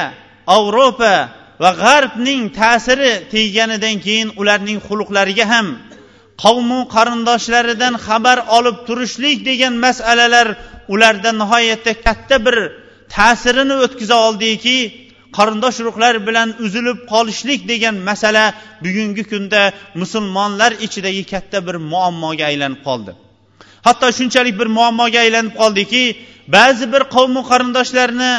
yevropa va g'arbning ta'siri tegganidan keyin ularning xulqlariga ham qavmu qarindoshlaridan xabar olib turishlik degan masalalar ularda nihoyatda katta bir ta'sirini o'tkaza oldiki qarindosh urug'lar bilan uzilib qolishlik degan masala bugungi kunda musulmonlar ichidagi katta bir muammoga aylanib qoldi. Hatto shunchalik bir muammoga aylanib qoldiki ba'zi bir qavmu qarindoshlarni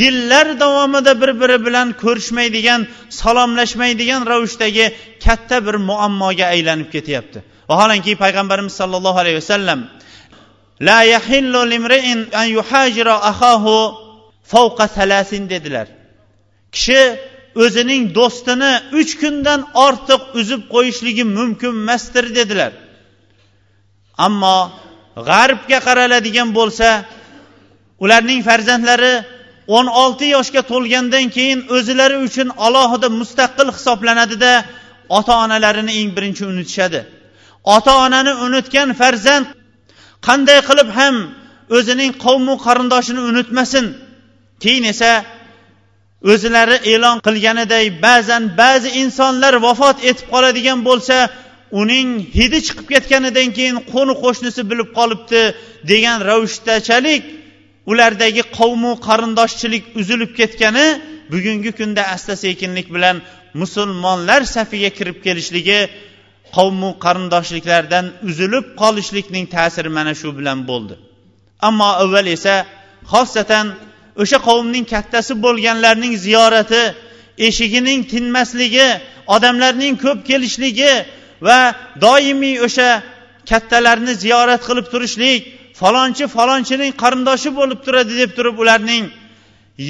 yillar davomida bir biri bilan ko'rishmaydigan salomlashmaydigan ravishdagi katta bir muammoga aylanib ketyapti. Vaholanki payg'ambarimiz sollallohu alayhi vasallam la yahillu limri'in an yuhajira akahu fawqa salasin dedilar. Kishi o'zining do'stini uch kundan ortiq uzib qo'yishligi mumkin emasdir dedilar. Ammo g'arbga qaraladigan bo'lsa ularning farzandlari o'n olti yoshga to'lgandan keyin o'zilari uchun alohida mustaqil hisoblanadida ota onalarini eng birinchi unutishadi. Ota onani unutgan farzand qanday qilib ham o'zining qavmu qarindoshini unutmasin? Keyin esa o'zlari e'lon qilganiday ba'zan ba'zi insonlar vafot etib qoladigan bo'lsa uning hidi chiqib ketganidan keyin qo'ni qo'shnisi bilib qolibdi degan ravishdachalik ulardagi qavmu qarindoshchilik uzilib ketgani bugungi kunda asta sekinlik bilan musulmonlar safiga kirib kelishligi qavmu qarindoshliklardan uzilib qolishlikning ta'siri mana shu bilan bo'ldi. Ammo avval esa xosatan o'sha qavmning kattasi bo'lganlarning ziyorati eshigining tinmasligi odamlarning ko'p kelishligi va doimiy o'sha kattalarni ziyorat qilib turishlik falonchi falonchining qarindoshi bo'lib turadi deb turib ularning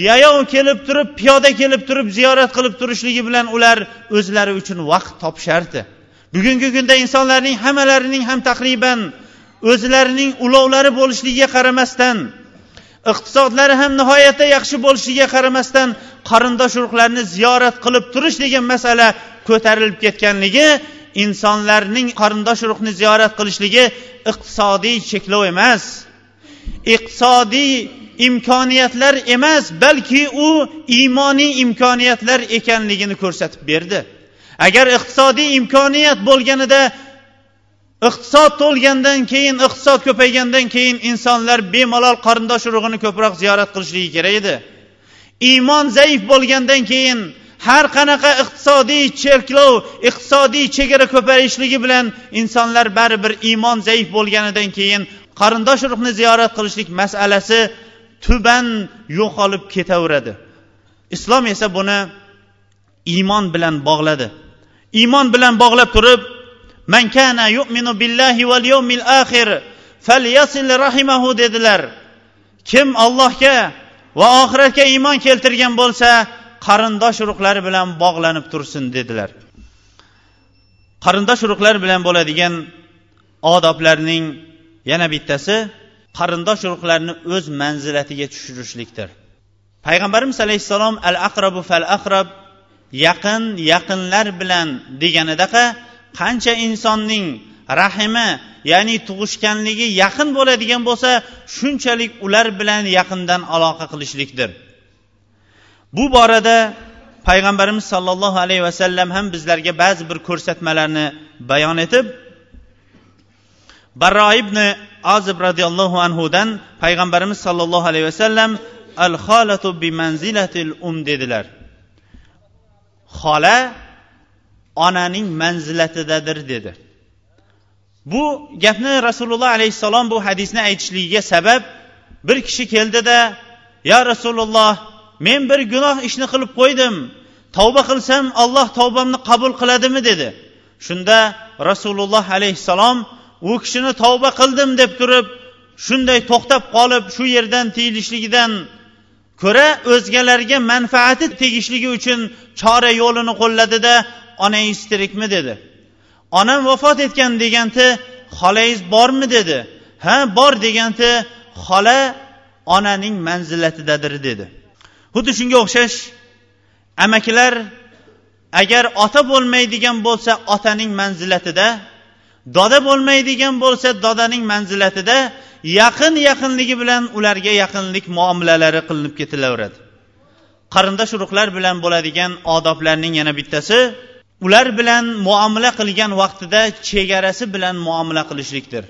yayov kelib turib piyoda kelib turib ziyorat qilib turishligi bilan ular o'zlari uchun vaqt topishardi bugungi kunda insonlarning hammalarining ham taqriban o'zlarining ulovlari bo'lishligiga qaramasdan iqtisodlari ham nihoyatda yaxshi bo'lishiga qaramasdan qarindosh urug'larni ziyorat qilib turish degan masala ko'tarilib ketganligi insonlarning qarindosh urug'ni ziyorat qilishligi iqtisodiy cheklov emas. Iqtisodiy imkoniyatlar emas balki u iymoniy imkoniyatlar ekanligini ko'rsatib berdi. Agar iqtisodiy imkoniyat bo'lganida iqtisod to'lgandan keyin iqtisod ko'paygandan keyin insonlar bemalol qarindosh urug'ini ko'proq ziyorat qilishligi kerak edi. Iymon zaif bo'lgandan keyin har qanaqa iqtisodiy cherklov iqtisodiy chegara ko'payishligi bilan insonlar baribir iymon zaif bo'lganidan keyin qarindosh urug'ni ziyorat qilishlik masalasi tuban yo'qolib ketaveradi. Islom esa buni iymon bilan bog'ladi. Iymon bilan bog'lab turib man kana yu'minu billahi val yawmil akhir falyasil rahimahu dedilar. Kim allohga va oxiratga iymon keltirgan bo'lsa qarindosh urug'lari bilan bog'lanib tursin dedilar. Qarindosh urug'lar bilan bo'ladigan odoblarning yana bittasi qarindosh urug'larni o'z manzilatiga tushirishlikdir. Payg'ambarimiz alayhissalom al aqrabu fal aqrab yaqin yaqinlar bilan deganidaqa qancha insonning rahimi ya'ni tug'ishganligi yaqin bo'ladigan bo'lsa shunchalik ular bilan yaqindan aloqa qilishlikdir. Bu borada payg'ambarimiz sollallohu alayhi vasallam ham bizlarga ba'zi bir ko'rsatmalarni bayon etib barro ibn ozib roziyallohu anhudan payg'ambarimiz sollallohu alayhi vasallam al xolatu bi manzilatil um dedilar. Xola onaning manzilatidadir dedi. Bu gapni rasululloh alayhissalom bu hadisni aytishligiga sabab bir kishi keldida yo rasululloh men bir gunoh ishni qilib qo'ydim. Tavba qilsam alloh tavbamni qabul qiladimi? dedi. Shunda rasululloh alayhissalom u kishini tavba qildim deb turib shunday to'xtab qolib shu yerdan tiyilishligidan ko'ra o'zgalarga manfaati tegishligi uchun chora yo'lini qo'lladida onangiz tirikmi dedi. Onam vafot etgan deganti xolangiz bormi dedi. Ha bor deganti xola onaning manzilatidadir dedi. Xuddi shunga o'xshash amakilar agar ota bo'lmaydigan bo'lsa otaning manzilatida doda bo'lmaydigan bo'lsa dodaning manzilatida yaqin yaqinligi bilan ularga yaqinlik muomalalari qilinib ketilaveradi. Qarindosh urug'lar bilan bo'ladigan odoblarning yana bittasi ular bilan muomala qilgan vaqtida chegarasi bilan muomala qilishlikdir.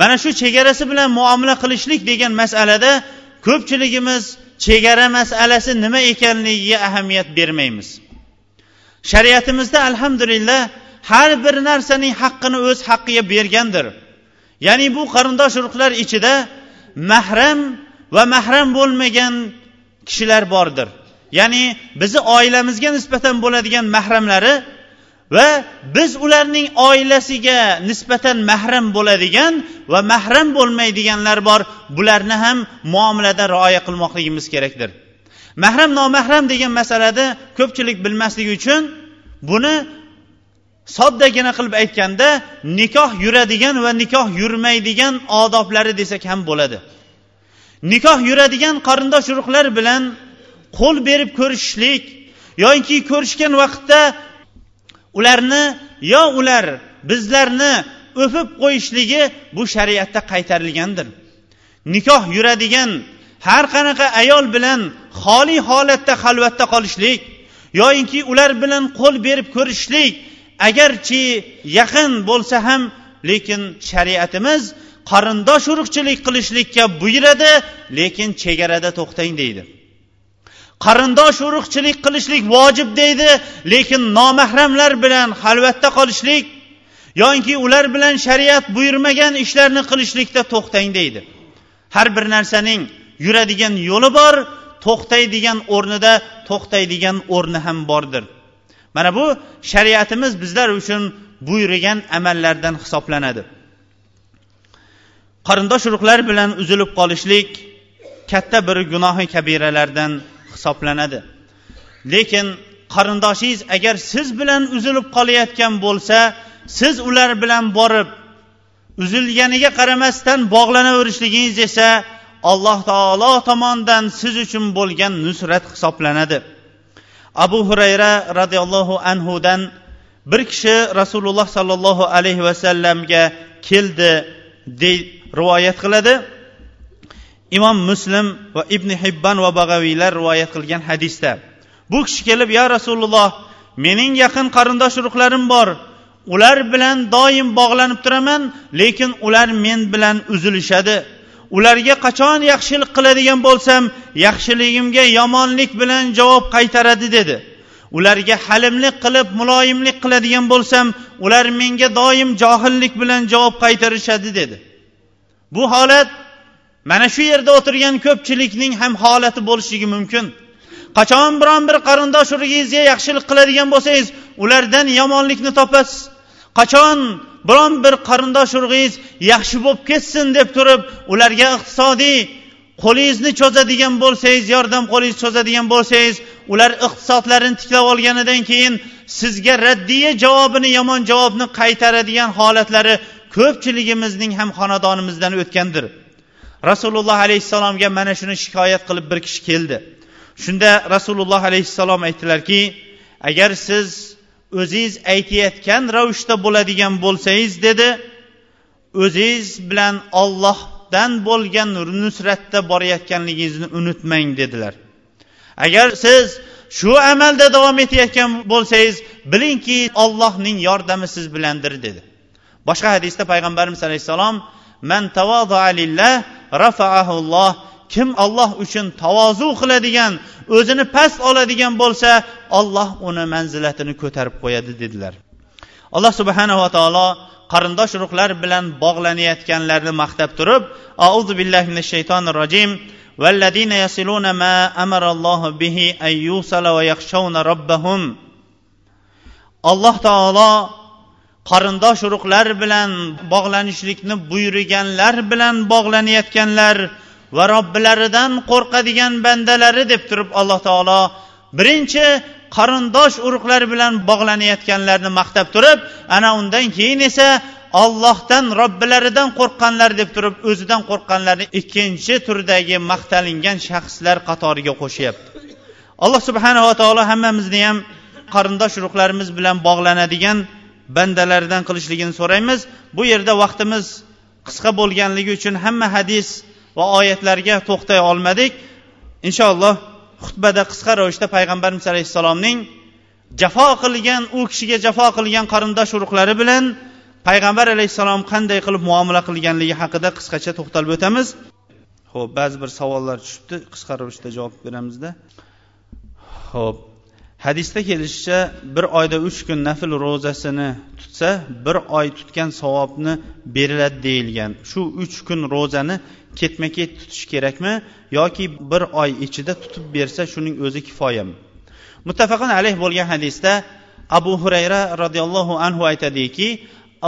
Mana shu chegarasi bilan muomala qilishlik degan masalada ko'pchiligimiz chegara masalasi nima ekanligiga ahamiyat bermaymiz. Shariatimizda alhamdulillah har bir narsaning haqqini o'z haqqiga bergandir. Ya'ni bu qarindosh urug'lar ichida mahram va mahram bo'lmagan kishilar bordir. Ya'ni bizni oilamizga nisbatan bo'ladigan mahramlari va biz ularning oilasiga nisbatan mahram bo'ladigan va mahram bo'lmaydiganlar bor. Bularni ham muomalada rioya qilmoqligimiz kerakdir. Mahram nomahram degan masalada ko'pchilik bilmasligi uchun buni soddagina qilib aytganda nikoh yuradigan va nikoh yurmaydigan odoblari desak ham bo'ladi. Nikoh yuradigan qarindosh urug'lar bilan qo'l berib ko'rishishlik yoki ko'rishgan vaqtda ularni yo ular bizlarni o'pib qo'yishligi bu shariatda qaytarilgandir. Nikoh yuradigan har qanaqa ayol bilan xoli holatda xalvatda qolishlik yoyinki ular bilan qo'l berib ko'rishishlik agarchi yaqin bo'lsa ham lekin shariatimiz qarindosh urug'chilik qilishlikka buyuradi lekin chegarada to'xtang deydi. Qarindosh urug'chilik qilishlik vojib deydi lekin nomahramlar bilan xalvatda qolishlik yoki ular bilan shariat buyurmagan ishlarni qilishlikda to'xtang deydi. Har bir narsaning yuradigan yo'li bor to'xtaydigan o'rnida to'xtaydigan o'rni ham bordir. Mana bu shariatimiz bizlar uchun buyurgan amallardan hisoblanadi. Qarindosh urug'lar bilan uzilib qolishlik katta bir gunohi kabiralardan hisoblanadi. Lekin qarindoshingiz agar siz bilan uzilib qolayotgan bo'lsa siz ular bilan borib uzilganiga qaramasdan bog'lanaverishligingiz esa alloh taolo tomonidan siz uchun bo'lgan nusrat hisoblanadi. Abu hurayra roziyallohu anhudan bir kishi rasululloh sollallohu alayhi vasallamga keldi deb rivoyat qiladi. Imom muslim va ibn hibban va bag'aviylar rivoyat qilgan hadisda. Bu kishi kelib ya rasululloh mening yaqin qarindosh urug'larim bor. Ular bilan doim bog'lanib turaman lekin ular men bilan uzilishadi. Ularga qachon yaxshilik qiladigan bo'lsam yaxshiligimga yomonlik bilan javob qaytaradi dedi. Ularga halimlik qilib muloyimlik qiladigan bo'lsam ular menga doim johillik bilan javob qaytarishadi dedi. Bu holat mana shu yerda o'tirgan ko'pchilikning ham holati bo'lishligi mumkin. Qachon biron bir qarindosh urug'ingizga yaxshilik qiladigan bo'lsangiz ulardan yomonlikni topasiz. Qachon biron bir qarindosh urug'ingiz yaxshi bo'lib ketsin deb turib ularga iqtisodiy qo'lingizni cho'zadigan bo'lsangiz yordam qo'lingizni cho'zadigan bo'lsangiz ular iqtisodlarini tiklab olganidan keyin sizga raddiya javobini yomon javobni qaytaradigan holatlari ko'pchiligimizning ham xonadonimizdan o'tgandir. Rasululloh alayhissalomga mana shuni shikoyat qilib bir kishi keldi. Shunda rasululloh alayhissalom aytdilarki agar siz o'zingiz aytayotgan ravishda bo'ladigan bo'lsangiz dedi. O'zingiz bilan ollohdan bo'lgan nusratda borayotganligingizni unutmang dedilar. Agar siz shu amalda davom etayotgan bo'lsangiz bilingki ollohning yordami siz bilandir dedi. Boshqa hadisda payg'ambarimiz alayhissalom man lillah rafaahulloh kim olloh uchun tavozu qiladigan o'zini past oladigan bo'lsa olloh uni manzilatini ko'tarib qo'yadi dedilar alloh subhanava taolo qarindosh urug'lar bilan bog'lanayotganlarni maqtab turib auzu billahi minash shaytonir rojim والذين يصلون ما أمر الله به أن يوصل ويخشون ربهم alloh taolo qarindosh urug'lar bilan bog'lanishlikni buyurganlar bilan bog'lanayotganlar va robbilaridan qo'rqadigan bandalari deb turib alloh taolo birinchi qarindosh urug'lar bilan bog'lanayotganlarni maqtab turib ana undan keyin esa ollohdan robbilaridan qo'rqqanlar deb turib o'zidan qo'rqqanlarni ikkinchi turdagi maqtalingan shaxslar qatoriga qo'shyapti. Alloh subhanava taolo hammamizni ham qarindosh urug'larimiz bilan bog'lanadigan bandalaridan qilishligini so'raymiz. Bu yerda vaqtimiz qisqa bo'lganligi uchun hamma hadis va oyatlarga to'xtay olmadik. Inshaalloh xutbada qisqa ravishda payg'ambarimiz alayhissalomning jafo qilgan u kishiga jafo qilgan qarindosh urug'lari bilan payg'ambar alayhissalom qanday qilib muomala qilganligi haqida qisqacha to'xtalib o'tamiz. Ho'p ba'zi bir savollar tushibdi. Qisqa ravishda javob beramizda. Ho'p hadisda kelishicha bir oyda uch kun nafl ro'zasini tutsa bir oy tutgan savobni beriladi deyilgan. Shu uch kun ro'zani ketma ket tutish kerakmi yoki bir oy ichida tutib bersa shuning o'zi kifoyami muttafaqun alayh bo'lgan hadisda abu hurayra roziyallohu anhu aytadiki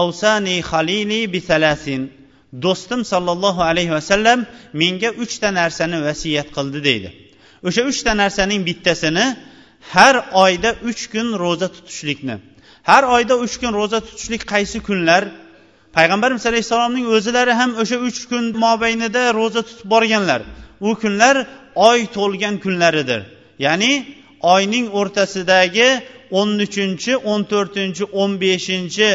avsani halili bisalasin do'stim sollallohu alayhi vasallam menga uchta narsani vasiyat qildi deydi. O'sha uchta narsaning bittasini har oyda uch kun ro'za tutishlikni. Har oyda uch kun ro'za tutishlik qaysi kunlar? Payg'ambarimiz alayhissalomning o'zilari ham o'sha uch kun mobaynida ro'za tutib borganlar. U kunlar oy to'lgan kunlaridir. Ya'ni oyning o'rtasidagi o'n uchinchi o'n to'rtinchi o'n beshinchi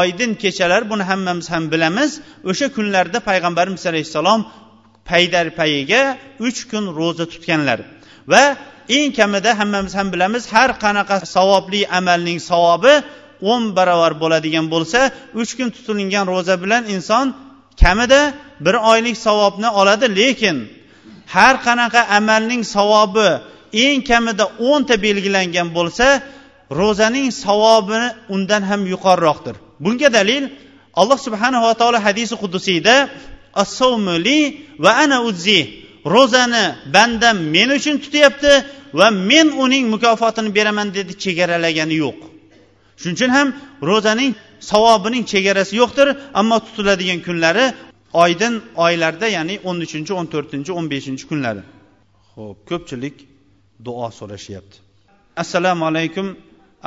oydin kechalar buni hammamiz ham bilamiz. O'sha kunlarda payg'ambarimiz alayhissalom paydar payiga uch kun ro'za tutganlar. Va eng kamida hammamiz ham bilamiz har qanaqa savobli amalning savobi o'n barobar bo'ladigan bo'lsa uch kun tutilgan ro'za bilan inson kamida bir oylik savobni oladi lekin har qanaqa amalning savobi eng kamida o'nta belgilangan bo'lsa ro'zaning savobi undan ham yuqoriroqdir. Bunga dalil alloh subhanava taolo hadisi qudusiyda assovmuli va ana uzzi. Ro'zani bandam men uchun tutyapti va men uning mukofotini beraman dedi chegaralagani yo'q. Shuning uchun ham ro'zaning savobining chegarasi yo'qdir ammo tutiladigan kunlari oydin oylarda ya'ni o'n uchinchi o'n to'rtinchi o'n beshinchi kunlari. Ho'p ko'pchilik duo so'rashyapti. Assalomu alaykum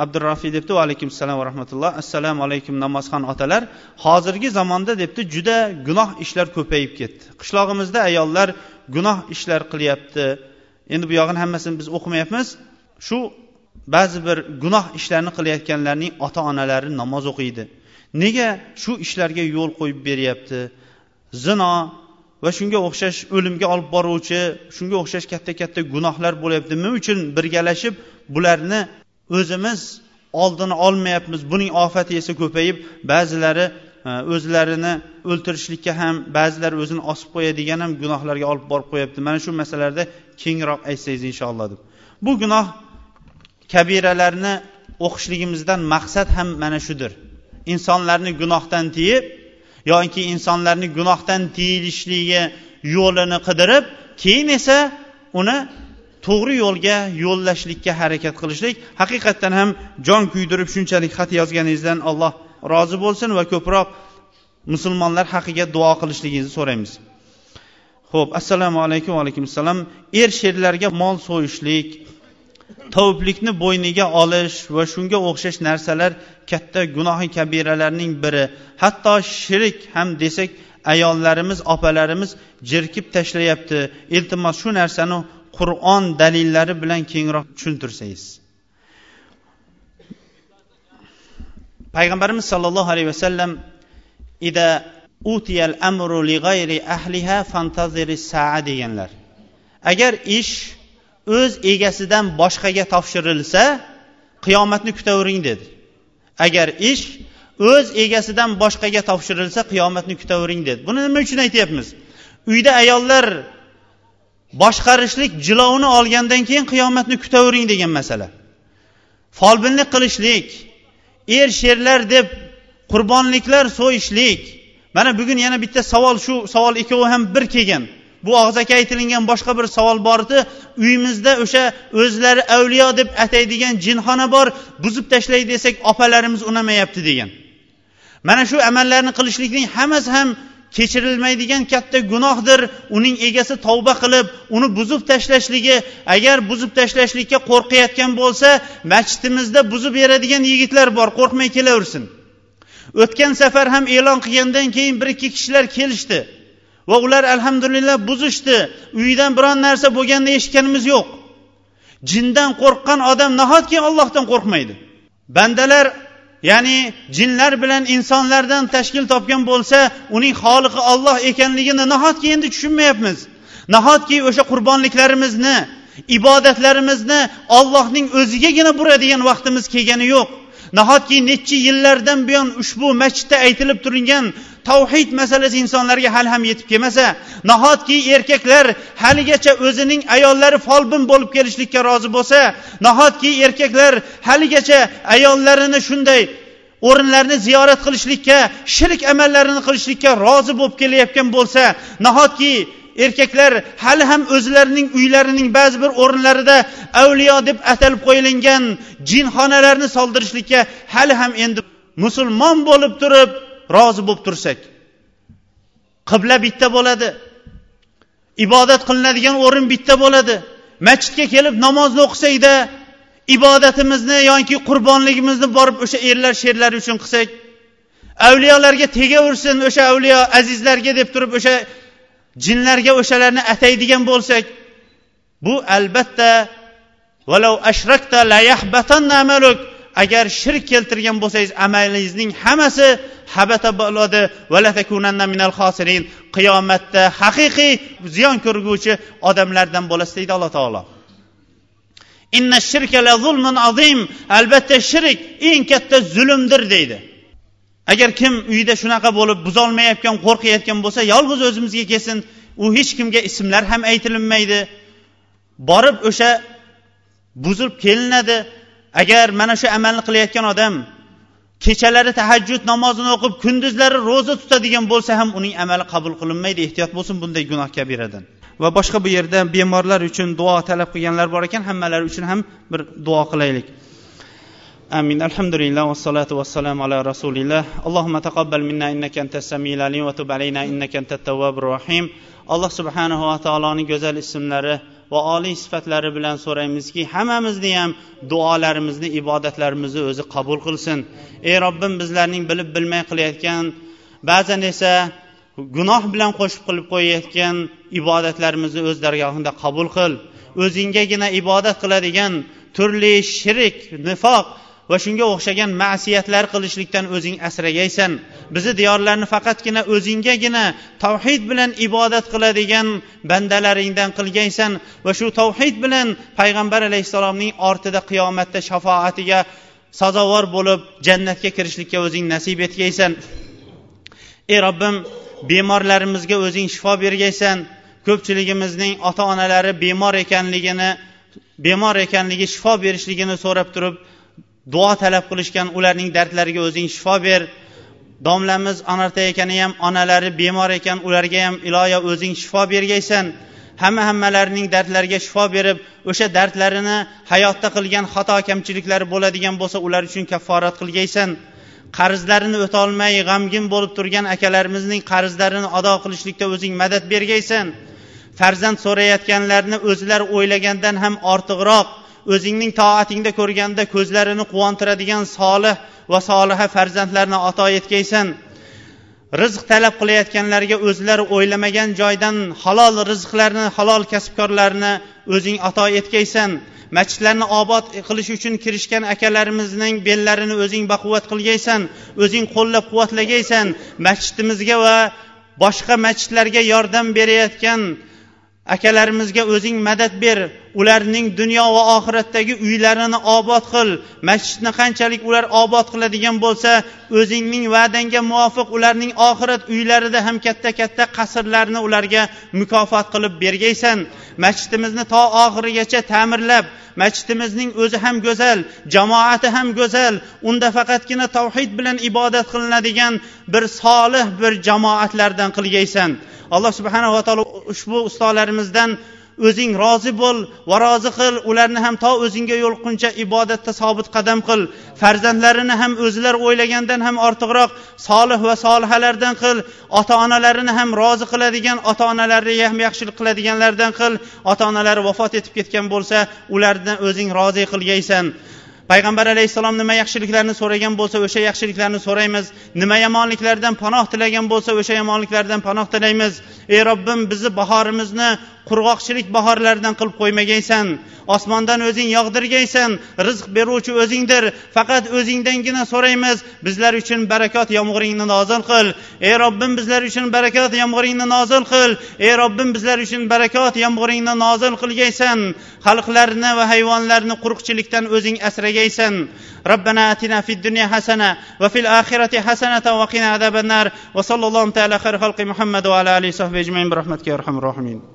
abdurafiy debdi va alaykum assalom va rahmatulloh. Assalomu alaykum namozxon otalar. Hozirgi zamonda debdi juda gunoh ishlar ko'payib ketdi. Qishlog'imizda ayollar gunoh ishlar qilyapti. Endi bu yog'ini hammasini biz o'qimayapmiz. Shu ba'zi bir gunoh ishlarni qilayotganlarning ota onalari namoz o'qiydi. Nega shu ishlarga yo'l qo'yib beryapti? Zino va shunga o'xshash o'limga olib boruvchi shunga o'xshash katta katta gunohlar bo'lyapti nima uchun birgalashib bularni o'zimiz oldini olmayapmiz. Buning ofati esa ko'payib ba'zilari o'zlarini o'ltirishlikka ham ba'zilar o'zini osib qo'yadigan ham gunohlarga olib borib qo'yapti. Mana shu masalalarda kengroq aytsangiz inshaalloh deb. Bu gunoh kabiralarni o'qishligimizdan maqsad ham mana shudir. Insonlarni gunohdan tiyib yoki insonlarni gunohdan tiyilishligi yo'lini qidirib keyin esa uni to'g'ri yo'lga yo'llashlikka harakat qilishlik. Haqiqatdan ham jon kuydirib shunchalik xat yozganingizdan alloh rozi bo'lsin va ko'proq musulmonlar haqiga duo qilishligingizni so'raymiz. Ho'p assalomu alaykum va alaykum assalom er sherlarga mol so'yishlik tovublikni bo'yniga olish va shunga o'xshash narsalar katta gunohi kabiralarning biri. Hatto shirik ham desak ayollarimiz opalarimiz jerkib tashlayapti. Iltimos shu narsani qur'on dalillari bilan kengroq tushuntirsangiz. Payg'ambarimiz sollallohu alayhi vasallam ida utiyal amru li g'ayri ahliha fantaziri saa deganlar. Agar ish o'z egasidan boshqaga topshirilsa qiyomatni kutavering dedi. Agar ish o'z egasidan boshqaga topshirilsa qiyomatni kutavering dedi. Buni nima uchun aytyapmiz? Uyda ayollar boshqarishlik jilovini olgandan keyin qiyomatni kutavering degan masala. Folbinlik qilishlik er sherlar deb qurbonliklar so'yishlik. Mana bugun yana bitta savol shu savol ikkovi ham bir kelgan. Bu og'zaki aytilingan boshqa bir savol bor edi uyimizda o'sha o'zlari avliyo deb ataydigan jinxona bor buzib tashlay desak opalarimiz unamayapti degan. Mana shu amallarni qilishlikning hammasi ham kechirilmaydigan katta gunohdir. Uning egasi tavba qilib uni buzib tashlashligi agar buzib tashlashlikka qo'rqayotgan bo'lsa masjidimizda buzib beradigan yigitlar bor qo'rqmay kelaversin. O'tgan safar ham e'lon qilgandan keyin bir ikki kishilar kelishdi va ular alhamdulillah buzishdi. Uyidan biron narsa bo'lganini eshitganimiz yo'q. Jindan qo'rqqan odam nahotki ollohdan qo'rqmaydi? Bandalar ya'ni jinlar bilan insonlardan tashkil topgan bo'lsa uning xoliqi olloh ekanligini nahotki endi tushunmayapmiz? Nahotki o'sha qurbonliklarimizni ibodatlarimizni ollohning o'zigagina buradigan vaqtimiz kelgani yo'q? Nahotki necha yillardan buyon ushbu masjidda aytilib turingan tavhid masalasi insonlarga hali ham yetib kelmasa nahotki erkaklar haligacha o'zining ayollari folbin bo'lib kelishlikka rozi bo'lsa nahotki erkaklar haligacha ayollarini shunday o'rinlarni ziyorat qilishlikka shirk amallarini qilishlikka rozi bo'lib kelayotgan bo'lsa nahotki erkaklar hali ham o'zlarining uylarining ba'zi bir o'rinlarida avliyo deb atalib qo'yilgan jinxonalarni soldirishlikka hali ham endi musulmon bo'lib turib rozi bo'lib tursak. Qibla bitta bo'ladi. Ibodat qilinadigan o'rin bitta bo'ladi. Masjidga kelib namozni o'qisakda ibodatimizni yoki qurbonligimizni borib o'sha erlar sherlari uchun qilsak avliyolarga tegaversin o'sha avliyo azizlarga deb turib o'sha jinlarga o'shalarni ataydigan bo'lsak bu albatta agar shirk keltirgan bo'lsangiz amalingizning hammasi habata bo'ladi qiyomatda haqiqiy ziyon ko'rguvchi odamlardan bo'lasiz deydi alloh taolo. Albatta shirk eng katta zulmdir deydi. Agar kim uyida shunaqa bo'lib buzolmayotgan qo'rqayotgan bo'lsa yolg'iz o'zimizga kelsin. U hech kimga ismlar ham aytilinmaydi. Borib o'sha buzib kelinadi. agar mana shu amalni qilayotgan odam kechalari tahajjud namozini o'qib kunduzlari ro'za tutadigan bo'lsa ham uning amali qabul qilinmaydi ehtiyot bo'lsin bunday gunoh kabiradan va boshqa bu yerda bemorlar uchun duo talab qilganlar bor ekan hammalari uchun ham bir duo qilaylik آمين الحمد لله والصلاة والسلام على رسول الله اللهم تقبل منا إنك أنت السميع العليم وتب علينا إنك أنت التواب الرحيم alloh subhanahu va taoloning go'zal ismlari va oliy sifatlari bilan so'raymizki hammamizni ham duolarimizni ibodatlarimizni o'zi qabul qilsin. Ey robbim bizlarning bilib bilmay qilayotgan ba'zan esa gunoh bilan qo'shib qilib qo'yayotgan ibodatlarimizni o'z dargohingda qabul qil. O'zinggagina ibodat qiladigan turli shirik nifoq va shunga o'xshagan ma'siyatlar qilishlikdan o'zing asragaysan. Bizni diyorlarni faqatgina o'zinggagina tavhid bilan ibodat qiladigan bandalaringdan qilgaysan va shu tavhid bilan payg'ambar alayhissalomning ortida qiyomatda shafoatiga sazovor bo'lib jannatga kirishlikka o'zing nasib etgaysan ey robbim bemorlarimizga o'zing shifo bergaysan. Ko'pchiligimizning ota onalari bemor ekanligini bemor ekanligi shifo berishligini so'rab turib duo talab qilishgan ularning dardlariga o'zing shifo ber. Domlamiz onarta ekani ham onalari bemor ekan ularga ham iloyo o'zing shifo bergaysan. Hamma hammalarining dardlariga shifo berib o'sha dardlarini hayotda qilgan xato kamchiliklari bo'ladigan bo'lsa ular uchun kafforat qilgaysan. Qarzlarini o'tolmay g'amgin bo'lib turgan akalarimizning qarzlarini ado qilishlikda o'zing madad bergaysan. Farzand so'rayotganlarni o'zlari o'ylagandan ham ortiqroq o'zingning toatingda ko'rganda ko'zlarini quvontiradigan solih va soliha farzandlarni ato etgaysan rizq talab qilayotganlarga o'zlari o'ylamagan joydan halol rizqlarni halol kasbkorlarni o'zing ato etgaysan masjidlarni obod qilish uchun kirishgan akalarimizning bellarini o'zing baquvvat qilgaysan o'zing qo'llab quvvatlagaysan. Masjidimizga va boshqa masjidlarga yordam berayotgan akalarimizga o'zing madad ber. Ularning dunyo va oxiratdagi uylarini obod qil. Masjidni qanchalik ular obod qiladigan bo'lsa o'zingning va'dangga muvofiq ularning oxirat uylarida ham katta katta qasrlarni ularga mukofot qilib bergaysan. Masjidimizni to oxirigacha ta'mirlab masjidimizning o'zi ham go'zal jamoati ham go'zal unda faqatgina tavhid bilan ibodat qilinadigan bir solih bir jamoatlardan qilgaysan. Alloh subhanava taolo ushbu ustozlarimizdan o'zing rozi bo'l va rozi qil. Ularni ham to o'zingga yo'liqquncha ibodatda sobit qadam qil. Farzandlarini ham o'zlar o'ylagandan ham ortiqroq solih va solihalardan qil. Ota onalarini ham rozi qiladigan ota onalariga ham yaxshilik qiladiganlardan qil. Ota onalari vafot etib ketgan bo'lsa ularni o'zing rozi qilgaysan. Payg'ambar alayhissalom nima yaxshiliklarni so'ragan bo'lsa o'sha yaxshiliklarni so'raymiz. Nima yomonliklardan panoh tilagan bo'lsa o'sha yomonliklardan panoh tilaymiz. Ey robbim bizni bahorimizni qurg'oqchilik bahorlaridan qilib qo'ymagansan osmondan o'zing yog'dirgaysan rizq beruvchi o'zingdir faqat o'zingdangina so'raymiz bizlar uchun barakot yomg'iringni nozil qil ey robbim bizlar uchun barakot yomg'iringni nozil qil ey robbim bizlar uchun barakot yomg'iringni nozil qilgaysan xalqlarni va hayvonlarni quruqchilikdan o'zing asragaysan ربنا آتنا في الدنيا حسنة وفي الآخرة حسنة وقنا عذاب النار وصلى الله تعالى خير خلق محمد وعلى آله وصحبه أجمعين برحمتك يا أرحم الراحمين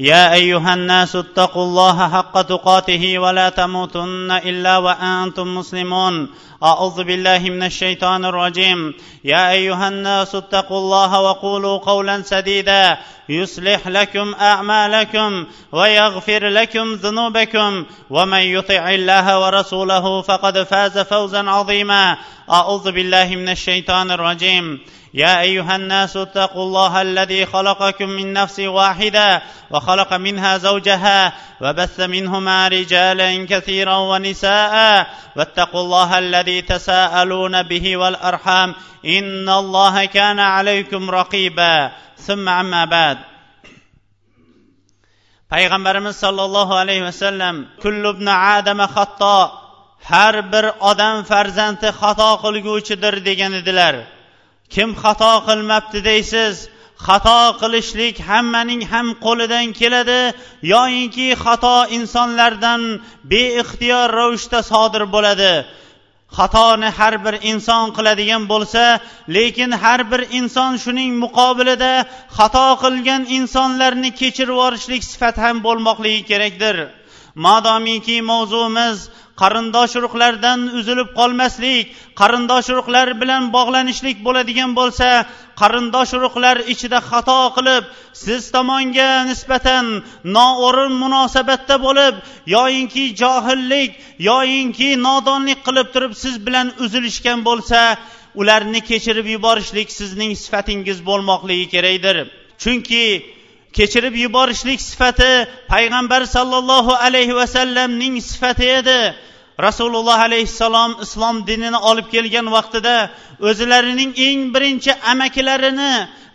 يا أيها الناس اتقوا الله حق تقاته ولا تموتن إلا وأنتم مسلمون. أعوذ بالله من الشيطان الرجيم. يا أيها الناس اتقوا الله وقولوا قولا سديدا. يصلح لكم أعمالكم ويغفر لكم ذنوبكم. ومن يطع الله ورسوله فقد فاز فوزا عظيما. أعوذ بالله من الشيطان الرجيم. يا أيها الناس اتقوا الله الذي خلقكم من نفس واحدة وخلق منها زوجها وبث منهما رجالا كثيرا ونساء. واتقوا الله الذي تساءلون به والارحام ان الله كان عليكم رقيبا ثم عما بعد payg'ambarimiz sollallohu alayhi vasallam kullubna adama xatto har bir odam farzandi xato qilguvchidir degan edilar kim xato qilmabdi deysiz xato qilishlik hammaning ham qo'lidan keladi yoyinki xato insonlardan beixtiyor ravishda sodir bo'ladi xatoni har bir inson qiladigan bo'lsa lekin har bir inson shuning muqobilida xato qilgan insonlarni kechirib yuborishlik sifati ham bo'lmoqligi kerakdir. Madomiki mavzuimiz qarindosh urug'lardan uzilib qolmaslik qarindosh urug'lar bilan bog'lanishlik bo'ladigan bo'lsa qarindosh urug'lar ichida xato qilib siz tomonga nisbatan noo'rin munosabatda bo'lib yoyinki johillik yoyinki nodonlik qilib turib siz bilan uzilishgan bo'lsa ularni kechirib yuborishlik sizning sifatingiz bo'lmoqligi kerakdir. Chunki kechirib yuborishlik sifati payg'ambar sollallohu alayhi vasallamning sifati edi. Rasululloh alayhissalom islom dinini olib kelgan vaqtida o'zlarining eng birinchi amakilarini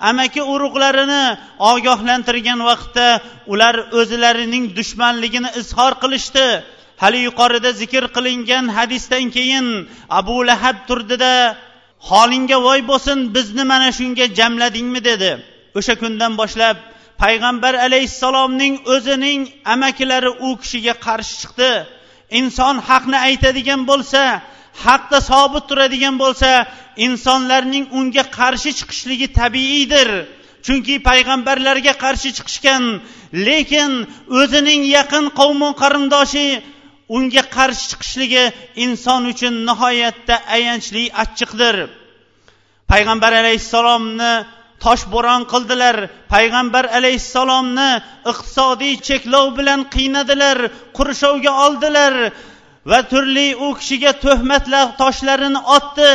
amaki urug'larini ogohlantirgan vaqtda ular o'zlarining dushmanligini izhor qilishdi. Hali yuqorida zikr qilingan hadisdan keyin abu lahab turdida holingga voy bo'lsin bizni mana shunga jamladingmi? dedi. O'sha kundan boshlab payg'ambar alayhissalomning o'zining amakilari u kishiga qarshi chiqdi. Inson haqni aytadigan bo'lsa haqda sobit turadigan bo'lsa insonlarning unga qarshi chiqishligi tabiiydir. Chunki payg'ambarlarga qarshi chiqishgan lekin o'zining yaqin qavmi qarindoshi unga qarshi chiqishligi inson uchun nihoyatda ayanchli achchiqdir. Payg'ambar alayhissalomni toshbo'ron qildilar. Payg'ambar alayhissalomni iqtisodiy cheklov bilan qiynadilar qurshovga oldilar va turli u kishiga tuhmatlar toshlarini otdi.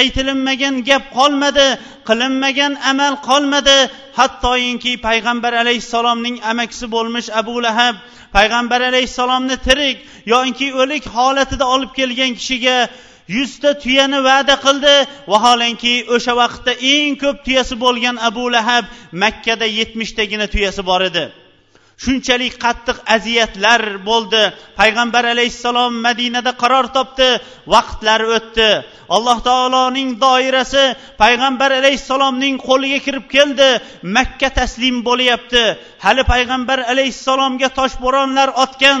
Aytilinmagan gap qolmadi qilinmagan amal qolmadi. Hattoyinki payg'ambar alayhissalomning amakisi bo'lmish abu lahab payg'ambar alayhissalomni tirik yoki o'lik holatida olib kelgan kishiga yuzta tuyani va'da qildi. Vaholanki o'sha vaqtda eng ko'p tuyasi bo'lgan abu lahab makkada yetmishtagina tuyasi bor edi. Shunchalik qattiq aziyatlar bo'ldi. Payg'ambar alayhissalom madinada qaror topdi. Vaqtlari o'tdi. Alloh taoloning doirasi payg'ambar alayhissalomning qo'liga kirib keldi. Makka taslim bo'lyapti. Hali payg'ambar alayhissalomga toshbo'ronlar otgan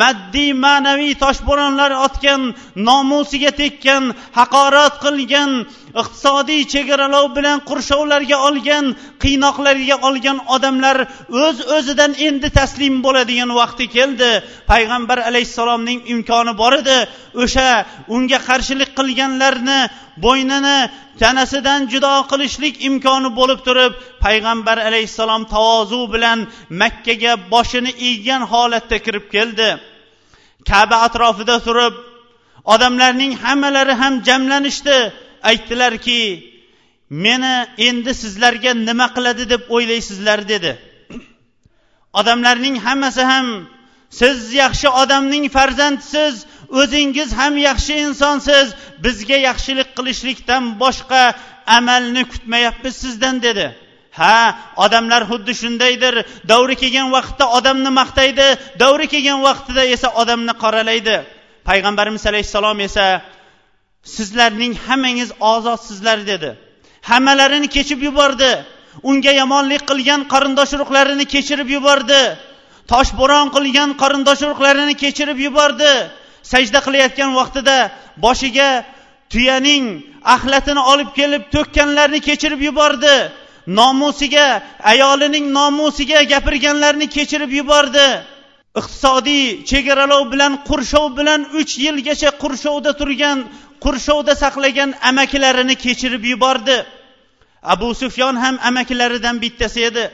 maddiy ma'naviy toshbo'ronlar otgan nomusiga tekkan haqorat qilgan iqtisodiy chegaralov bilan qurshovlarga olgan qiynoqlarga olgan odamlar o'z öz o'zidan endi taslim bo'ladigan vaqti keldi. Payg'ambar alayhissalomning imkoni bor edi. O'sha unga qarshilik qilganlarni bo'ynini tanasidan judo qilishlik imkoni bo'lib turib payg'ambar alayhissalom tavozu bilan makkaga boshini eggan holatda kirib keldi. Kaba atrofida turib odamlarning hammalari ham jamlanishdi. Aytdilarki meni endi sizlarga nima qiladi deb o'ylaysizlar dedi. Odamlarning hammasi ham siz yaxshi odamning farzandisiz o'zingiz ham yaxshi insonsiz bizga yaxshilik qilishlikdan boshqa amalni kutmayapmiz sizdan dedi. Ha odamlar xuddi shundaydir. Davri kelgan vaqtda odamni maqtaydi davri kelgan vaqtida esa odamni qoralaydi. Payg'ambarimiz alayhissalom esa sizlarning hammangiz ozodsizlar dedi. Hammalarini kechib yubordi. Unga yomonlik qilgan qarindosh urug'larini kechirib yubordi. Toshbo'ron qilgan qarindosh urug'larini kechirib yubordi. Sajda qilayotgan vaqtida boshiga tuyaning axlatini olib kelib to'kkanlarni kechirib yubordi. Nomusiga ayolining nomusiga gapirganlarni kechirib yubordi. Iqtisodiy chegaralov bilan qurshov bilan uch yilgacha qurshovda turgan qurshovda saqlagan amakilarini kechirib yubordi. Abu sufyon ham amakilaridan bittasi edi.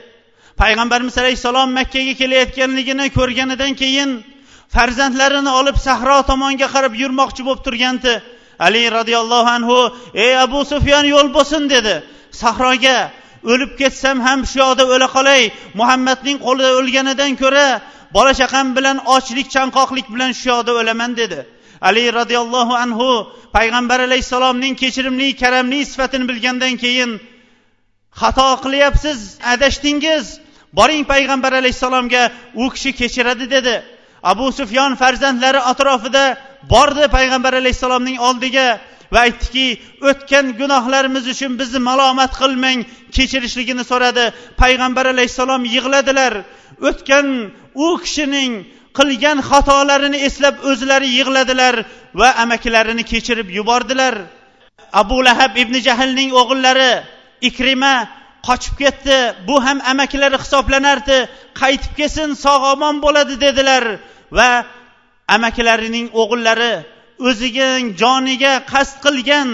Payg'ambarimiz alayhissalom makkaga kelayotganligini ko'rganidan keyin farzandlarini olib sahro tomonga qarab yurmoqchi bo'lib turgandi. Ali roziyallohu anhu ey abu sufyon yo'l bo'lsin dedi. Sahroga o'lib ketsam ham shu yoqda o'la qolay. Muhammadning qo'lida o'lganidan ko'ra bola chaqam bilan ochlik chanqoqlik bilan shu yoqda o'laman dedi. Ali roziyallohu anhu payg'ambar alayhissalomning kechirimli karamli sifatini bilgandan keyin xato qilyapsiz adashdingiz boring payg'ambar alayhissalomga u kishi kechiradi dedi. Abu sufyon farzandlari atrofida bordi payg'ambar alayhissalomning oldiga. Va aytdiki o'tgan gunohlarimiz uchun bizni malomat qilmang kechirishligini so'radi. Payg'ambar alayhissalom yig'ladilar. O'tgan u kishining qilgan xatolarini eslab o'zlari yig'ladilar va amakilarini kechirib yubordilar. Abu lahab ibn jahlning o'g'illari ikrima qochib ketdi. Bu ham amakilari hisoblanardi. Qaytib kelsin sog' omon bo'ladi dedilar va amakilarining o'g'illari o'zining joniga qasd qilgan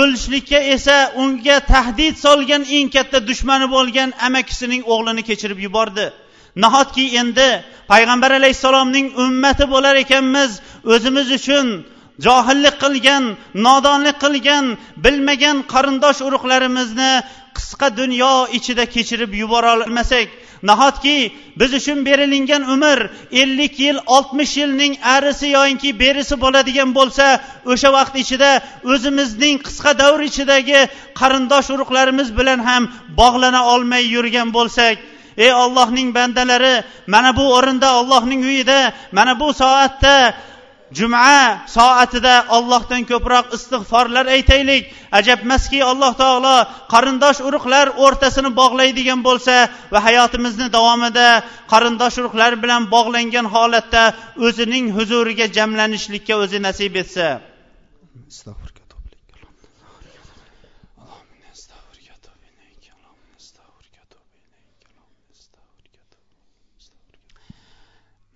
o'lishlikka esa unga tahdid solgan eng katta dushmani bo'lgan amakisining o'g'lini kechirib yubordi. Nahotki endi payg'ambar alayhissalomning ummati bo'lar ekanmiz o'zimiz uchun johillik qilgan nodonlik qilgan bilmagan qarindosh urug'larimizni qisqa dunyo ichida kechirib yubora olmasak nahotki biz uchun berilingan umr ellik yil oltmish yilning arisi yoyinki berisi bo'ladigan bo'lsa o'sha vaqt ichida o'zimizning qisqa davr ichidagi qarindosh urug'larimiz bilan ham bog'lana olmay yurgan bo'lsak ey ollohning bandalari mana bu o'rinda ollohning uyida mana bu soatda juma soatida ollohdan ko'proq istig'forlar aytaylik. Ajabmaski alloh taolo qarindosh urug'lar o'rtasini bog'laydigan bo'lsa va hayotimizni davomida qarindosh urug'lar bilan bog'langan holatda o'zining huzuriga jamlanishlikka o'zi nasib etsa.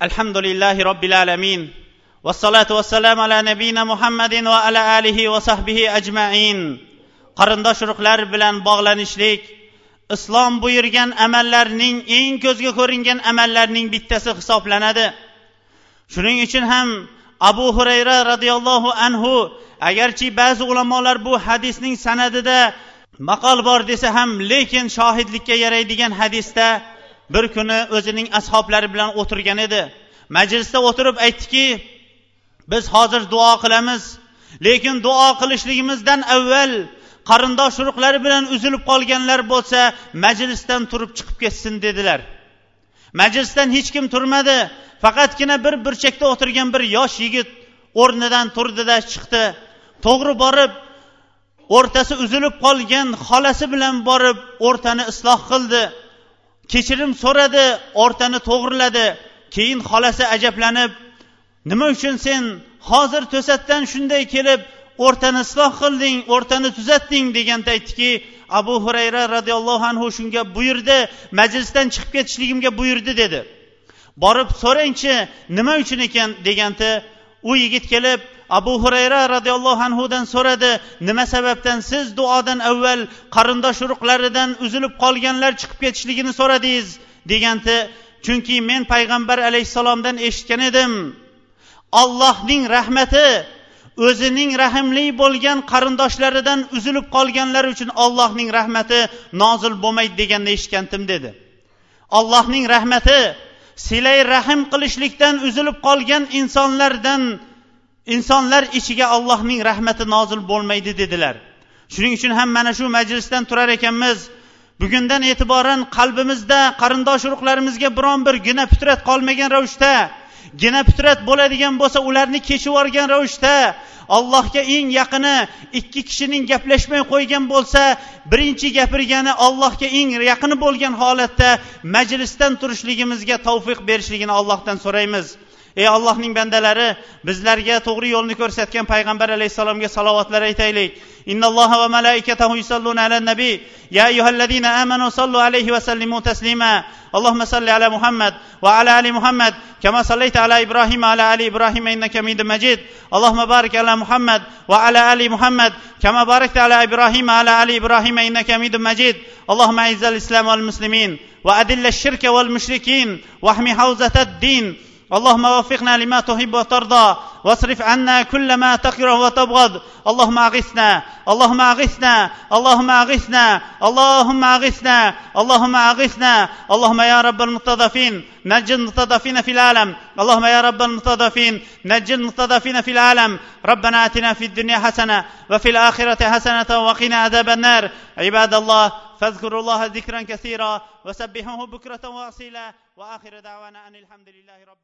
Alhamdulillahi robbil alamin. vassalatu vassalam ala nabiyina muhammadin va ala alihi va sahbihi ajmain. Qarindosh urug'lar bilan bog'lanishlik. Islom buyurgan amallarning eng ko'zga ko'ringan amallarning bittasi hisoblanadi. Shuning uchun ham abu hurayra roziyallohu anhu agarchi ba'zi ulamolar bu hadisning sanadida maqol bor desa ham lekin shohidlikka yaraydigan hadisda bir kuni o'zining ashoblari bilan o'tirgan edi. Majlisda o'tirib aytdiki biz hozir duo qilamiz. Lekin duo qilishligimizdan avval qarindosh urug'lari bilan uzilib qolganlar bo'lsa majlisdan turib chiqib ketsin dedilar. Majlisdan hech kim turmadi. Faqatgina bir burchakda o'tirgan bir yosh yigit o'rnidan turdida chiqdi. To'g'ri borib o'rtasi uzilib qolgan xolasi bilan borib o'rtani isloh qildi. Kechirim so'radi o'rtani to'g'riladi. Keyin xolasi ajablanib nima uchun sen hozir to'satdan shunday kelib o'rtani isloh qilding o'rtani tuzatding deganda aytdiki abu hurayra roziyallohu anhu shunga buyurdi majlisdan chiqib ketishligimga buyurdi dedi. Borib so'rangchi nima uchun ekan deganda u yigit kelib abu hurayra roziyallohu anhudan so'radi nima sababdan siz duodan avval qarindosh urug'laridan uzilib qolganlar chiqib ketishligini so'radingiz deganda chunki men payg'ambar alayhissalomdan eshitgan edim. Ollohning rahmati o'zining rahmli bo'lgan qarindoshlaridan uzilib qolganlar uchun ollohning rahmati nozil bo'lmaydi deganni eshitgandim dedi. Ollohning rahmati silay rahm qilishlikdan uzilib qolgan insonlardan insonlar ichiga allohning rahmati nozil bo'lmaydi dedilar. Shuning uchun ham mana shu majlisdan turar ekanmiz. Bugundan e'tiboran qalbimizda qarindosh urug'larimizga biron bir gina putrat qolmagan ravishda gina putrat bo'ladigan bo'lsa ularni kechib yuborgan ravishda allohga eng yaqini ikki kishining gaplashmay qo'ygan bo'lsa birinchi gapirgani allohga eng yaqini bo'lgan holatda majlisdan turishligimizga tavfiq berishligini allohdan so'raymiz. ey allohning bandalari bizlarga to'g'ri yo'lni ko'rsatgan payg'ambar alayhissalomga salovatlar aytaylik innalloha va malaikatahu yusalluna ala nabi ya ayyuhallazina amanu sallu alayhi va sallimu taslima اللهم صل على محمد وعلى ال محمد كما صليت على ابراهيم وعلى ال ابراهيم انك حميد مجيد اللهم بارك على محمد وعلى ال محمد كما باركت على ابراهيم وعلى ال ابراهيم انك حميد مجيد اللهم اعز الاسلام والمسلمين واذل الشرك والمشركين واحمي حوزه الدين اللهم وفقنا لما تحب وترضى واصرف عنا كل ما تكره وتبغض. اللهم أغثنا اللهم أغثنا اللهم أغثنا اللهم أغثنا اللهم أغثنا. اللهم يا رب المستضعفين نج المستضعفين في العالم. اللهم يا رب المستضعفين نج المستضعفين في العالم. ربنا آتنا في الدنيا حسنة وفي الآخرة حسنة وقنا عذاب النار. عباد الله فاذكروا الله ذكرا كثيرا وسبحوه بكرة واصيلا. وآخر دعوانا أن الحمد لله رب